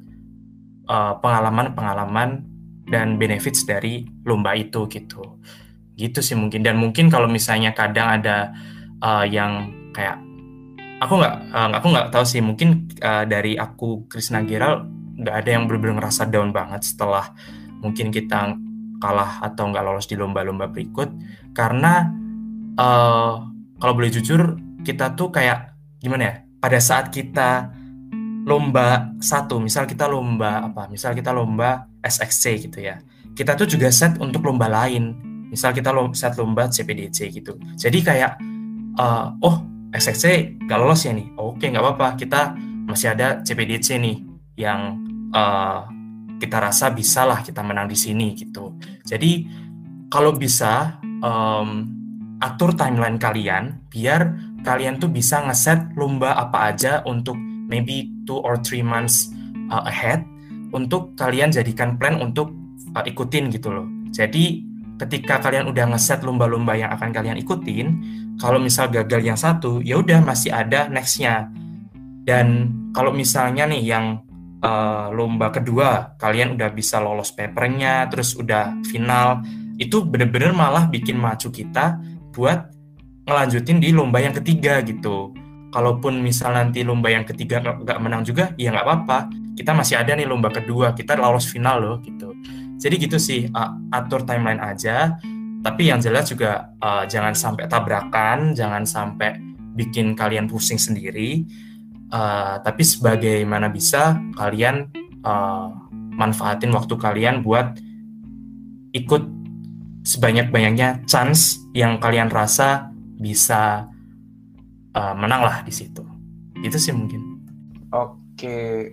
uh, pengalaman-pengalaman dan benefits dari lomba itu gitu. Gitu sih mungkin. Dan mungkin kalau misalnya kadang ada uh, yang kayak aku nggak uh, aku nggak tahu sih. Mungkin uh, dari aku Krisna Giral nggak ada yang benar-benar ngerasa down banget setelah mungkin kita kalah atau nggak lolos di lomba-lomba berikut. Karena uh, kalau boleh jujur kita tuh kayak gimana ya pada saat kita lomba satu misal kita lomba apa misal kita lomba SXC gitu ya kita tuh juga set untuk lomba lain. Misal kita lomba, set lomba CPDC gitu. Jadi kayak uh, oh SXC gak lolos ya nih. Oke nggak apa-apa kita masih ada CPDC nih yang uh, kita rasa bisa lah kita menang di sini gitu jadi kalau bisa um, atur timeline kalian biar kalian tuh bisa ngeset lomba apa aja untuk maybe two or three months uh, ahead untuk kalian jadikan plan untuk uh, ikutin gitu loh. Jadi ketika kalian udah ngeset lomba-lomba yang akan kalian ikutin, kalau misal gagal yang satu, ya udah masih ada nextnya. Dan kalau misalnya nih yang uh, lomba kedua kalian udah bisa lolos papernya, terus udah final, itu bener-bener malah bikin maju kita buat ngelanjutin di lomba yang ketiga gitu. Kalaupun misal nanti lomba yang ketiga nggak menang juga ya nggak apa-apa. Kita masih ada nih lomba kedua kita lolos final loh gitu. Jadi gitu sih uh, atur timeline aja. Tapi yang jelas juga uh, jangan sampai tabrakan jangan sampai bikin kalian pusing sendiri uh, tapi sebagaimana bisa kalian uh, manfaatin waktu kalian buat ikut sebanyak-banyaknya chance yang kalian rasa bisa uh, menang lah di situ. Itu sih mungkin. Oke,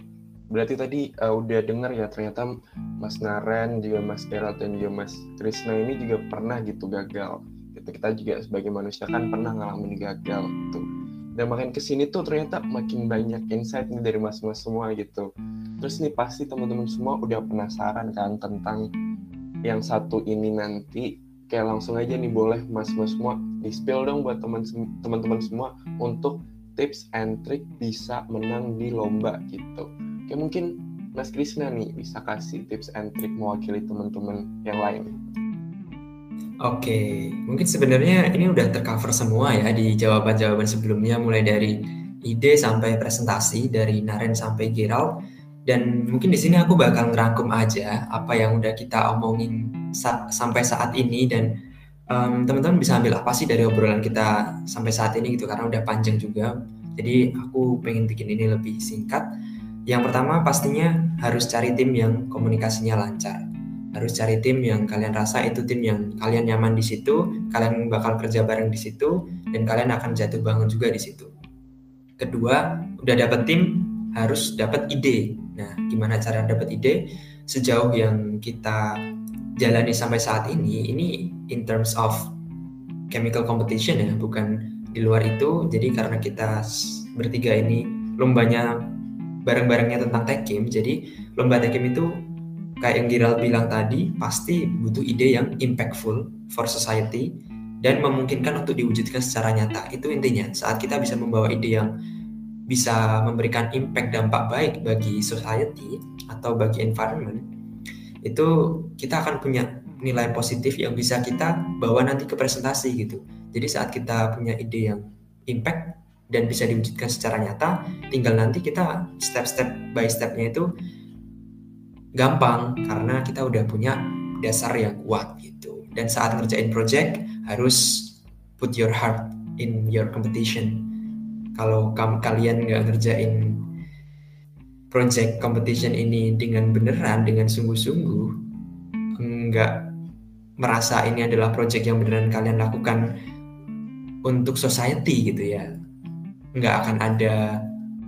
berarti tadi uh, udah dengar ya ternyata Mas Naren juga Mas Gerald dan juga Mas Krisna ini juga pernah gitu gagal. Kita juga sebagai manusia kan pernah ngalamin gagal gitu. Dan makin ke sini tuh ternyata makin banyak insight nih dari mas-mas semua gitu. Terus nih pasti teman-teman semua udah penasaran kan tentang yang satu ini nanti kayak langsung aja nih boleh mas-mas semua di spill dong buat teman-teman semua untuk tips and trick bisa menang di lomba gitu. Kayak mungkin Mas Krisna nih bisa kasih tips and trick mewakili teman-teman yang lain. Oke, mungkin sebenarnya ini udah tercover semua ya di jawaban-jawaban sebelumnya mulai dari ide sampai presentasi dari Naren sampai Giral dan mungkin di sini aku bakal ngerangkum aja apa yang udah kita omongin sa sampai saat ini dan um, teman-teman bisa ambil apa sih dari obrolan kita sampai saat ini gitu karena udah panjang juga. Jadi aku pengen bikin ini lebih singkat. Yang pertama pastinya harus cari tim yang komunikasinya lancar. Harus cari tim yang kalian rasa itu tim yang kalian nyaman di situ, kalian bakal kerja bareng di situ, dan kalian akan jatuh bangun juga di situ. Kedua, udah dapet tim, harus dapat ide. Nah, gimana cara dapat ide? Sejauh yang kita jalani sampai saat ini ini in terms of chemical competition ya bukan di luar itu jadi karena kita bertiga ini lombanya bareng-barengnya tentang tekim. Jadi lomba tekim itu kayak yang Giral bilang tadi pasti butuh ide yang impactful for society dan memungkinkan untuk diwujudkan secara nyata. Itu intinya. Saat kita bisa membawa ide yang bisa memberikan impact dampak baik bagi society atau bagi environment, itu kita akan punya nilai positif yang bisa kita bawa nanti ke presentasi gitu. Jadi saat kita punya ide yang impact dan bisa diwujudkan secara nyata, tinggal nanti kita step-step by stepnya itu gampang karena kita udah punya dasar yang kuat gitu. Dan saat ngerjain project harus put your heart in your competition. Kalau kalian nggak ngerjain project competition ini dengan beneran, dengan sungguh-sungguh, nggak merasa ini adalah project yang beneran kalian lakukan untuk society gitu ya, nggak akan ada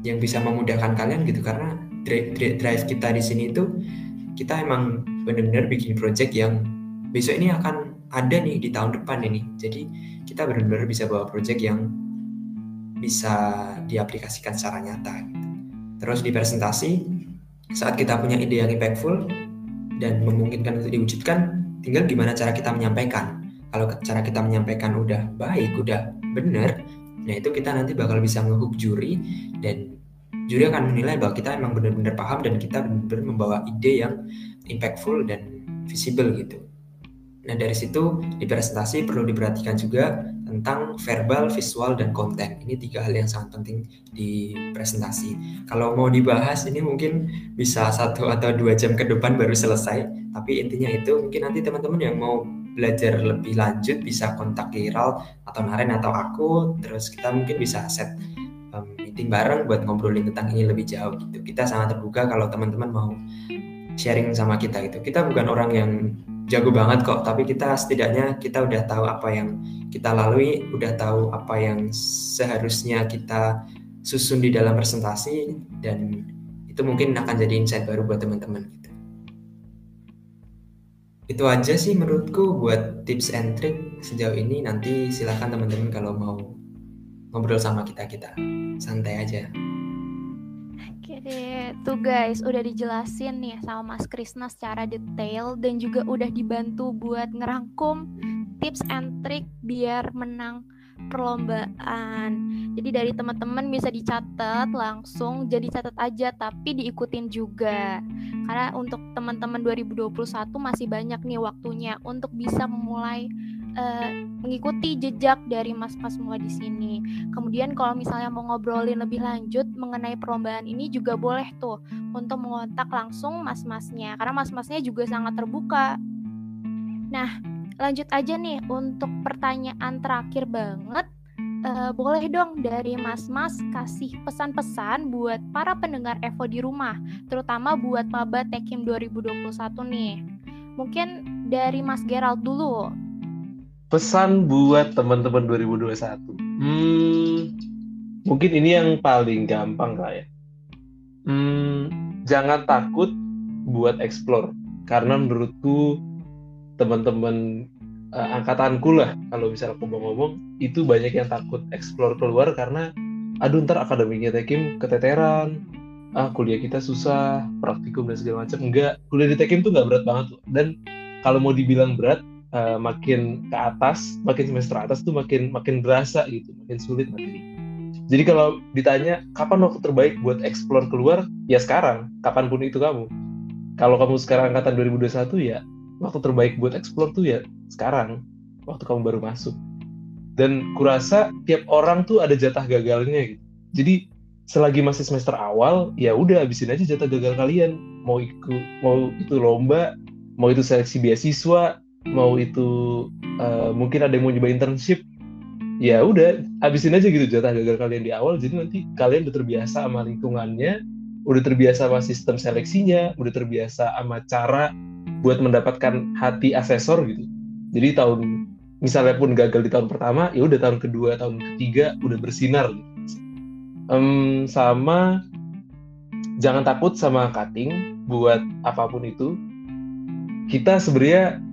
yang bisa memudahkan kalian gitu karena drive kita di sini itu kita emang benar-benar bikin project yang besok ini akan ada nih di tahun depan ini. Jadi kita benar-benar bisa bawa project yang bisa diaplikasikan secara nyata. Gitu. Terus di presentasi, saat kita punya ide yang impactful dan memungkinkan untuk diwujudkan, tinggal gimana cara kita menyampaikan. Kalau cara kita menyampaikan udah baik, udah benar, nah itu kita nanti bakal bisa ngehook juri dan juri akan menilai bahwa kita emang benar-benar paham dan kita benar-benar membawa ide yang impactful dan visible gitu. Nah dari situ di presentasi perlu diperhatikan juga tentang verbal, visual, dan konten. Ini tiga hal yang sangat penting di presentasi. Kalau mau dibahas ini mungkin bisa satu atau dua jam ke depan baru selesai. Tapi intinya itu mungkin nanti teman-teman yang mau belajar lebih lanjut bisa kontak Giral atau Naren atau aku. Terus kita mungkin bisa set meeting bareng buat ngobrolin tentang ini lebih jauh gitu. Kita sangat terbuka kalau teman-teman mau sharing sama kita gitu. Kita bukan orang yang jago banget kok tapi kita setidaknya kita udah tahu apa yang kita lalui udah tahu apa yang seharusnya kita susun di dalam presentasi dan itu mungkin akan jadi insight baru buat teman-teman gitu itu aja sih menurutku buat tips and trick sejauh ini nanti silahkan teman-teman kalau mau ngobrol sama kita kita santai aja Oke deh, tuh guys udah dijelasin nih sama Mas Krisna secara detail dan juga udah dibantu buat ngerangkum tips and trick biar menang perlombaan. Jadi dari teman-teman bisa dicatat langsung jadi catat aja tapi diikutin juga. Karena untuk teman-teman 2021 masih banyak nih waktunya untuk bisa memulai uh, mengikuti jejak dari mas-mas semua di sini. Kemudian kalau misalnya mau ngobrolin lebih lanjut mengenai perlombaan ini juga boleh tuh untuk mengontak langsung mas-masnya karena mas-masnya juga sangat terbuka. Nah, lanjut aja nih untuk pertanyaan terakhir banget. Uh, boleh dong dari mas-mas kasih pesan-pesan buat para pendengar Evo di rumah, terutama buat Maba Tekim 2021 nih. Mungkin dari Mas Gerald dulu pesan buat teman-teman 2021 hmm, mungkin ini yang paling gampang lah ya. Hmm, jangan takut buat explore. Karena menurutku teman-teman uh, angkatanku lah kalau bisa aku ngomong itu banyak yang takut explore keluar karena aduh ntar akademiknya Tekim keteteran ah kuliah kita susah praktikum dan segala macam. Enggak kuliah di Tekim tuh nggak berat banget loh. Dan kalau mau dibilang berat uh, makin ke atas, makin semester atas tuh makin makin berasa gitu, makin sulit materi. Jadi kalau ditanya kapan waktu terbaik buat explore keluar, ya sekarang, kapan pun itu kamu. Kalau kamu sekarang angkatan 2021 ya waktu terbaik buat explore tuh ya sekarang, waktu kamu baru masuk. Dan kurasa tiap orang tuh ada jatah gagalnya gitu. Jadi selagi masih semester awal, ya udah habisin aja jatah gagal kalian. Mau ikut, mau itu lomba, mau itu seleksi beasiswa, mau itu uh, mungkin ada yang mau nyoba internship ya udah habisin aja gitu jatah. Gagal kalian di awal jadi nanti kalian udah terbiasa sama lingkungannya udah terbiasa sama sistem seleksinya udah terbiasa sama cara buat mendapatkan hati asesor gitu. Jadi tahun misalnya pun gagal di tahun pertama ya udah tahun kedua tahun ketiga udah bersinar. Gitu. um, sama jangan takut sama cutting buat apa pun itu. Kita sebenarnya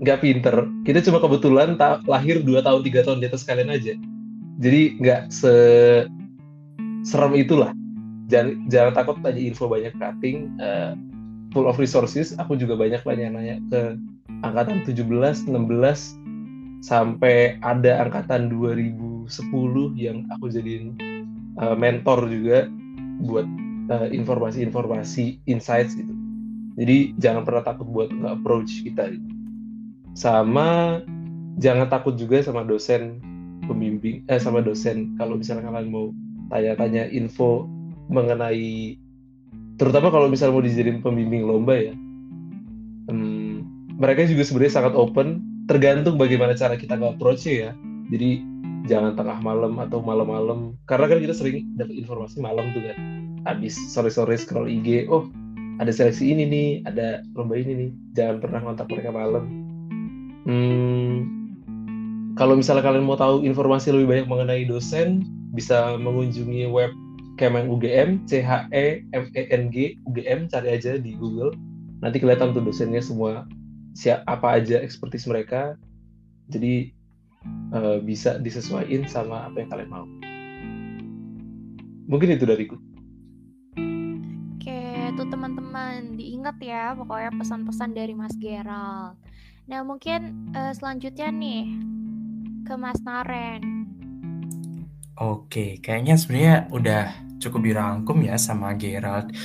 nggak pinter. Kita cuma kebetulan ta lahir dua tahun tiga tahun di atas kalian aja. Jadi nggak se serem itulah. Jangan jangan takut tanya info banyak cutting uh, full of resources. Aku juga banyak nanya-nanya ke angkatan 17 16 sampai ada angkatan 2010 yang aku jadiin uh, mentor juga buat uh, informasi-informasi insights gitu. Jadi jangan pernah takut buat nge-approach kita gitu. Sama jangan takut juga sama dosen pembimbing eh sama dosen. Kalau misalnya kalian mau tanya-tanya info mengenai terutama kalau misalnya mau dijadiin pembimbing lomba ya hmm, mereka juga sebenarnya sangat open tergantung bagaimana cara kita nge-approach ya. Jadi jangan tengah malam atau malam-malam. Karena kan kita sering dapat informasi malam tuh kan. Habis sore-sore scroll IG oh ada seleksi ini nih ada lomba ini nih. Jangan pernah kontak mereka malam hmm, kalau misalnya kalian mau tahu informasi lebih banyak mengenai dosen bisa mengunjungi web Kemeng UGM, C H E M E N G UGM, cari aja di Google. Nanti kelihatan tuh dosennya semua siapa apa aja ekspertis mereka. Jadi uh, bisa disesuaikan sama apa yang kalian mau. Mungkin itu dariku. Oke, tuh teman-teman diingat ya pokoknya pesan-pesan dari Mas Gerald. Nah mungkin uh, selanjutnya nih ke Mas Naren. Oke, kayaknya sebenarnya udah cukup dirangkum ya sama Gerald.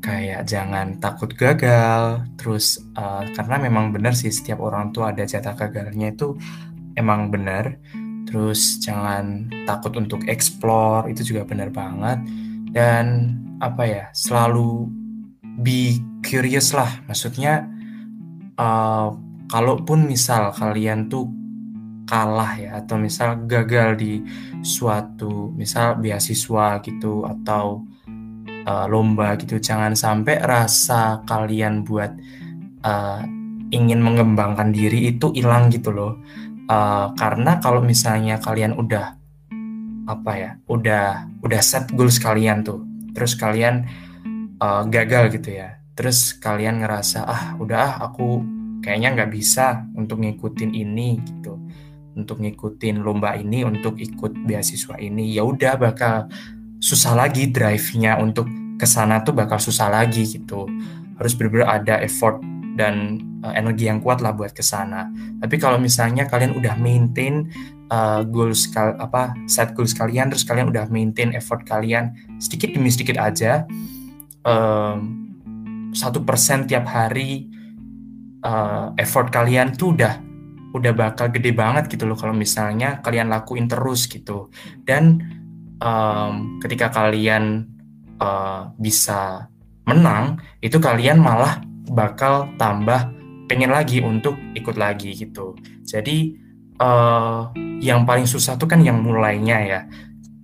Kayak jangan takut gagal terus uh, karena memang benar sih setiap orang tuh ada jatah gagalnya itu emang benar. Terus jangan takut untuk explore itu juga benar banget. Dan apa ya selalu be curious lah. Maksudnya uh, kalaupun misal kalian tuh kalah ya atau misal gagal di suatu misal beasiswa gitu atau uh, lomba gitu jangan sampai rasa kalian buat uh, ingin mengembangkan diri itu hilang gitu loh. Uh, karena kalau misalnya kalian udah apa ya udah udah set goals kalian tuh terus kalian uh, gagal gitu ya terus kalian ngerasa ah udah ah aku kayaknya nggak bisa untuk ngikutin ini gitu. Untuk ngikutin lomba ini untuk ikut beasiswa ini. Ya udah bakal susah lagi drive-nya untuk ke sana tuh bakal susah lagi gitu. Harus benar-benar ada effort dan uh, energi yang kuat lah buat ke sana. Tapi kalau misalnya kalian udah maintain uh, goals kal apa set goals kalian terus kalian udah maintain effort kalian sedikit demi sedikit aja satu um, persen tiap hari uh, effort kalian tuh udah udah bakal gede banget gitu loh kalau misalnya kalian lakuin terus gitu. Dan um, ketika kalian uh, bisa menang itu kalian malah bakal tambah pengen lagi untuk ikut lagi gitu. Jadi uh, yang paling susah tuh kan yang mulainya ya.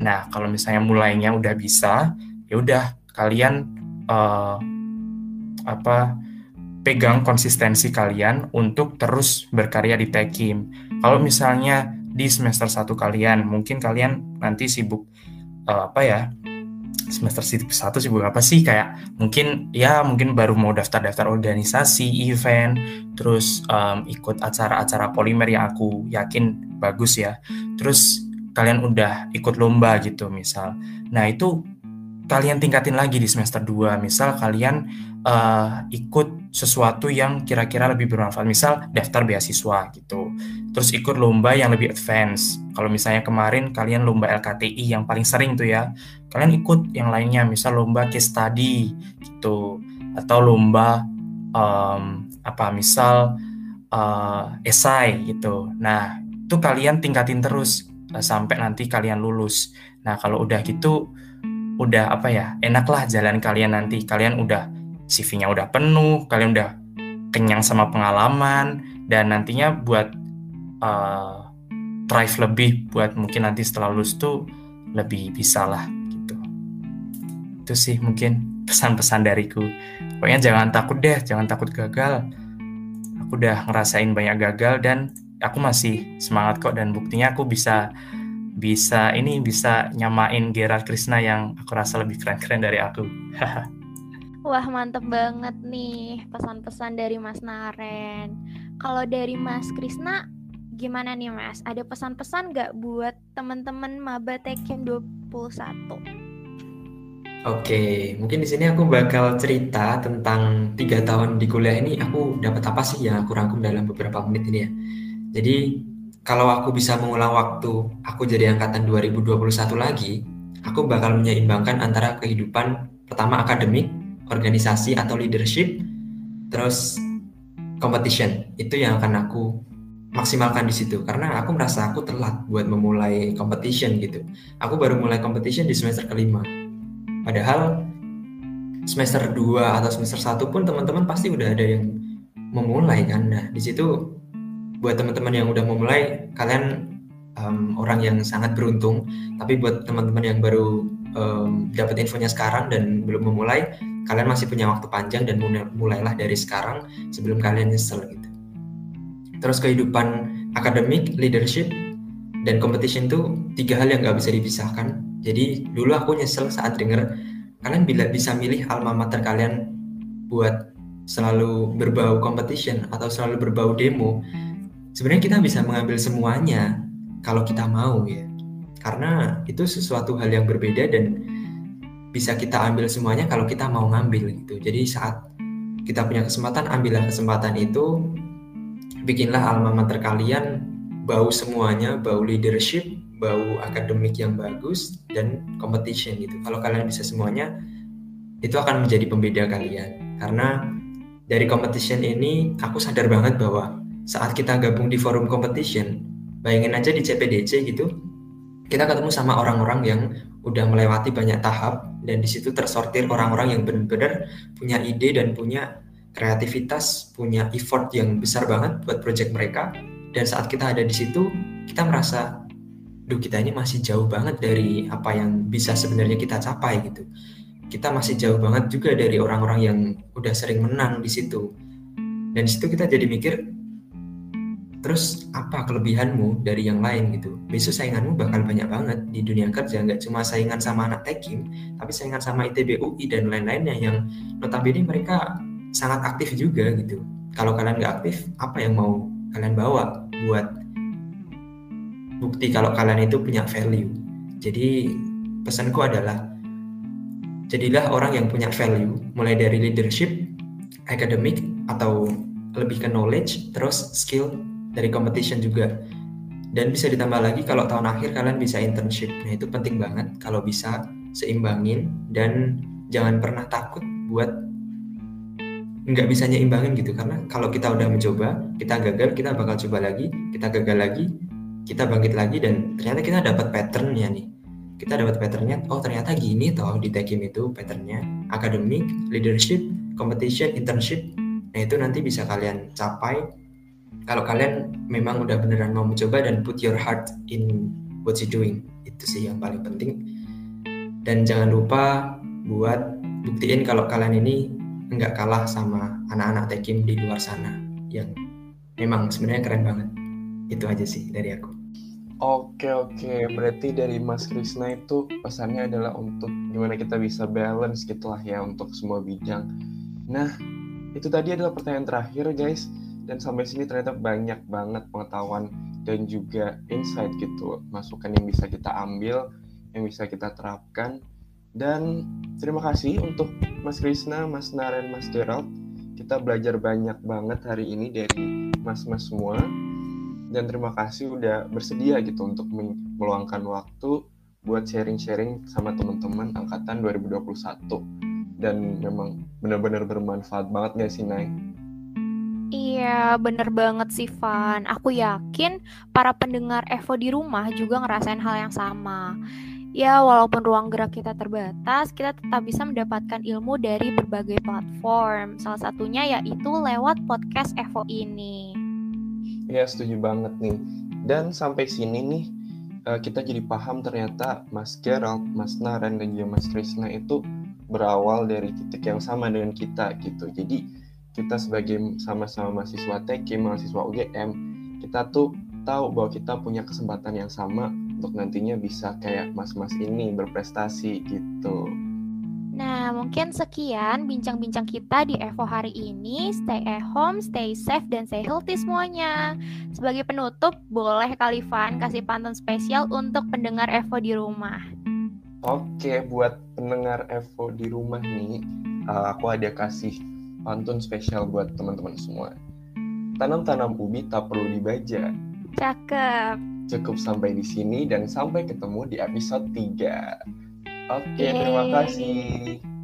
Nah kalau misalnya mulainya udah bisa ya udah kalian uh, apa pegang konsistensi kalian untuk terus berkarya di Tekim. Kalau misalnya di semester satu kalian, mungkin kalian nanti sibuk uh, apa ya? Semester satu sibuk apa sih? Kayak mungkin ya mungkin baru mau daftar-daftar organisasi, event, terus um, ikut acara-acara polimer yang aku yakin bagus ya. Terus kalian udah ikut lomba gitu misal. Nah, itu kalian tingkatin lagi di semester 2. Misal kalian uh, ikut sesuatu yang kira-kira lebih bermanfaat. Misal daftar beasiswa gitu. Terus ikut lomba yang lebih advance. Kalau misalnya kemarin kalian lomba LKTI yang paling sering tuh ya, kalian ikut yang lainnya. Misal lomba case study gitu, atau lomba um, apa? Misal uh, esai gitu. Nah itu kalian tingkatin terus uh, sampai nanti kalian lulus. Nah kalau udah gitu udah apa ya enaklah jalan kalian nanti kalian udah CV-nya udah penuh, kalian udah kenyang sama pengalaman, dan nantinya buat uh, lebih buat mungkin nanti setelah lulus tuh lebih bisa lah gitu. Itu sih mungkin pesan-pesan dariku. Pokoknya jangan takut deh, jangan takut gagal. Aku udah ngerasain banyak gagal dan aku masih semangat kok dan buktinya aku bisa bisa ini bisa nyamain Gerard Krishna yang aku rasa lebih keren-keren dari aku. Wah mantep banget nih pesan-pesan dari Mas Naren. Kalau dari Mas Krisna gimana nih Mas? Ada pesan-pesan nggak buat teman-teman Maba Tekem 21? Oke, mungkin di sini aku bakal cerita tentang tiga tahun di kuliah ini aku dapat apa sih yang aku rangkum dalam beberapa menit ini ya. Jadi kalau aku bisa mengulang waktu aku jadi angkatan 2021 lagi, aku bakal menyeimbangkan antara kehidupan pertama akademik, organisasi atau leadership, terus competition. Itu yang akan aku maksimalkan di situ karena aku merasa aku telat buat memulai competition gitu. Aku baru mulai competition di semester kelima Padahal semester 2 atau semester 1 pun teman-teman pasti udah ada yang memulai kan. Nah, di situ buat teman-teman yang udah memulai kalian um, orang yang sangat beruntung. Tapi buat teman-teman yang baru um, dapat infonya sekarang dan belum memulai, kalian masih punya waktu panjang dan mulailah dari sekarang sebelum kalian nyesel gitu. Terus kehidupan akademik, leadership, dan competition itu tiga hal yang nggak bisa dipisahkan jadi dulu aku nyesel saat denger kalian bila bisa milih alma mater kalian buat selalu berbau competition atau selalu berbau demo. Sebenarnya kita bisa mengambil semuanya kalau kita mau ya. Karena itu sesuatu hal yang berbeda dan bisa kita ambil semuanya kalau kita mau ngambil gitu. Jadi saat kita punya kesempatan, ambillah kesempatan itu, bikinlah alma mater kalian bau semuanya, bau leadership, bau akademik yang bagus dan competition gitu. Kalau kalian bisa semuanya, itu akan menjadi pembeda kalian. Karena dari competition ini aku sadar banget bahwa saat kita gabung di forum competition, bayangin aja di CPDC gitu, kita ketemu sama orang-orang yang udah melewati banyak tahap dan di situ tersortir orang-orang yang benar-benar punya ide dan punya kreativitas, punya effort yang besar banget buat project mereka. Dan saat kita ada di situ, kita merasa duh kita ini masih jauh banget dari apa yang bisa sebenarnya kita capai gitu. Kita masih jauh banget juga dari orang-orang yang udah sering menang di situ. Dan di situ kita jadi mikir, terus apa kelebihanmu dari yang lain gitu? Besok sainganmu bakal banyak banget di dunia kerja, nggak cuma saingan sama anak tekim, tapi saingan sama ITB UI dan lain-lainnya yang notabene mereka sangat aktif juga gitu. Kalau kalian nggak aktif, apa yang mau kalian bawa buat bukti kalau kalian itu punya value. Jadi pesanku adalah jadilah orang yang punya value, mulai dari leadership, academic atau lebih ke knowledge, terus skill dari competition juga. Dan bisa ditambah lagi kalau tahun akhir kalian bisa internship. Nah itu penting banget kalau bisa seimbangin dan jangan pernah takut buat nggak bisa nyeimbangin gitu karena kalau kita udah mencoba kita gagal kita bakal coba lagi kita gagal lagi kita bangkit lagi dan ternyata kita dapat patternnya nih kita dapat patternnya oh ternyata gini toh di Tekim itu patternnya akademik leadership competition internship nah itu nanti bisa kalian capai kalau kalian memang udah beneran mau mencoba dan put your heart in what you doing itu sih yang paling penting. Dan jangan lupa buat buktiin kalau kalian ini nggak kalah sama anak-anak Tekim di luar sana yang memang sebenarnya keren banget. Itu aja sih dari aku. Oke oke, berarti dari Mas Krisna itu pesannya adalah untuk gimana kita bisa balance gitulah ya untuk semua bidang. Nah, itu tadi adalah pertanyaan terakhir guys, dan sampai sini ternyata banyak banget pengetahuan dan juga insight gitu, masukan yang bisa kita ambil, yang bisa kita terapkan. Dan terima kasih untuk Mas Krisna, Mas Naren, Mas Gerald. Kita belajar banyak banget hari ini dari mas-mas semua dan terima kasih udah bersedia gitu untuk meluangkan waktu buat sharing-sharing sama teman-teman angkatan 2021 dan memang benar-benar bermanfaat banget gak sih Nay? Iya, bener banget sih Van. Aku yakin para pendengar Evo di rumah juga ngerasain hal yang sama. Ya, walaupun ruang gerak kita terbatas, kita tetap bisa mendapatkan ilmu dari berbagai platform. Salah satunya yaitu lewat podcast Evo ini. Ya setuju banget nih. Dan sampai sini nih uh, kita jadi paham ternyata Mas Gerald, Mas Naren dan juga Mas Krisna itu berawal dari titik yang sama dengan kita gitu. Jadi kita sebagai sama-sama mahasiswa TK, mahasiswa UGM, kita tuh tahu bahwa kita punya kesempatan yang sama untuk nantinya bisa kayak mas-mas ini berprestasi gitu. Nah, mungkin sekian bincang-bincang kita di Evo hari ini. Stay at home, stay safe, dan stay healthy semuanya. Sebagai penutup, boleh Kalifan kasih pantun spesial untuk pendengar Evo di rumah. Oke, buat pendengar Evo di rumah nih, uh, aku ada kasih pantun spesial buat teman-teman semua. Tanam-tanam ubi tak perlu dibaja. Cakep. Cukup sampai di sini dan sampai ketemu di episode 3. Oke, terima Yeay. kasih.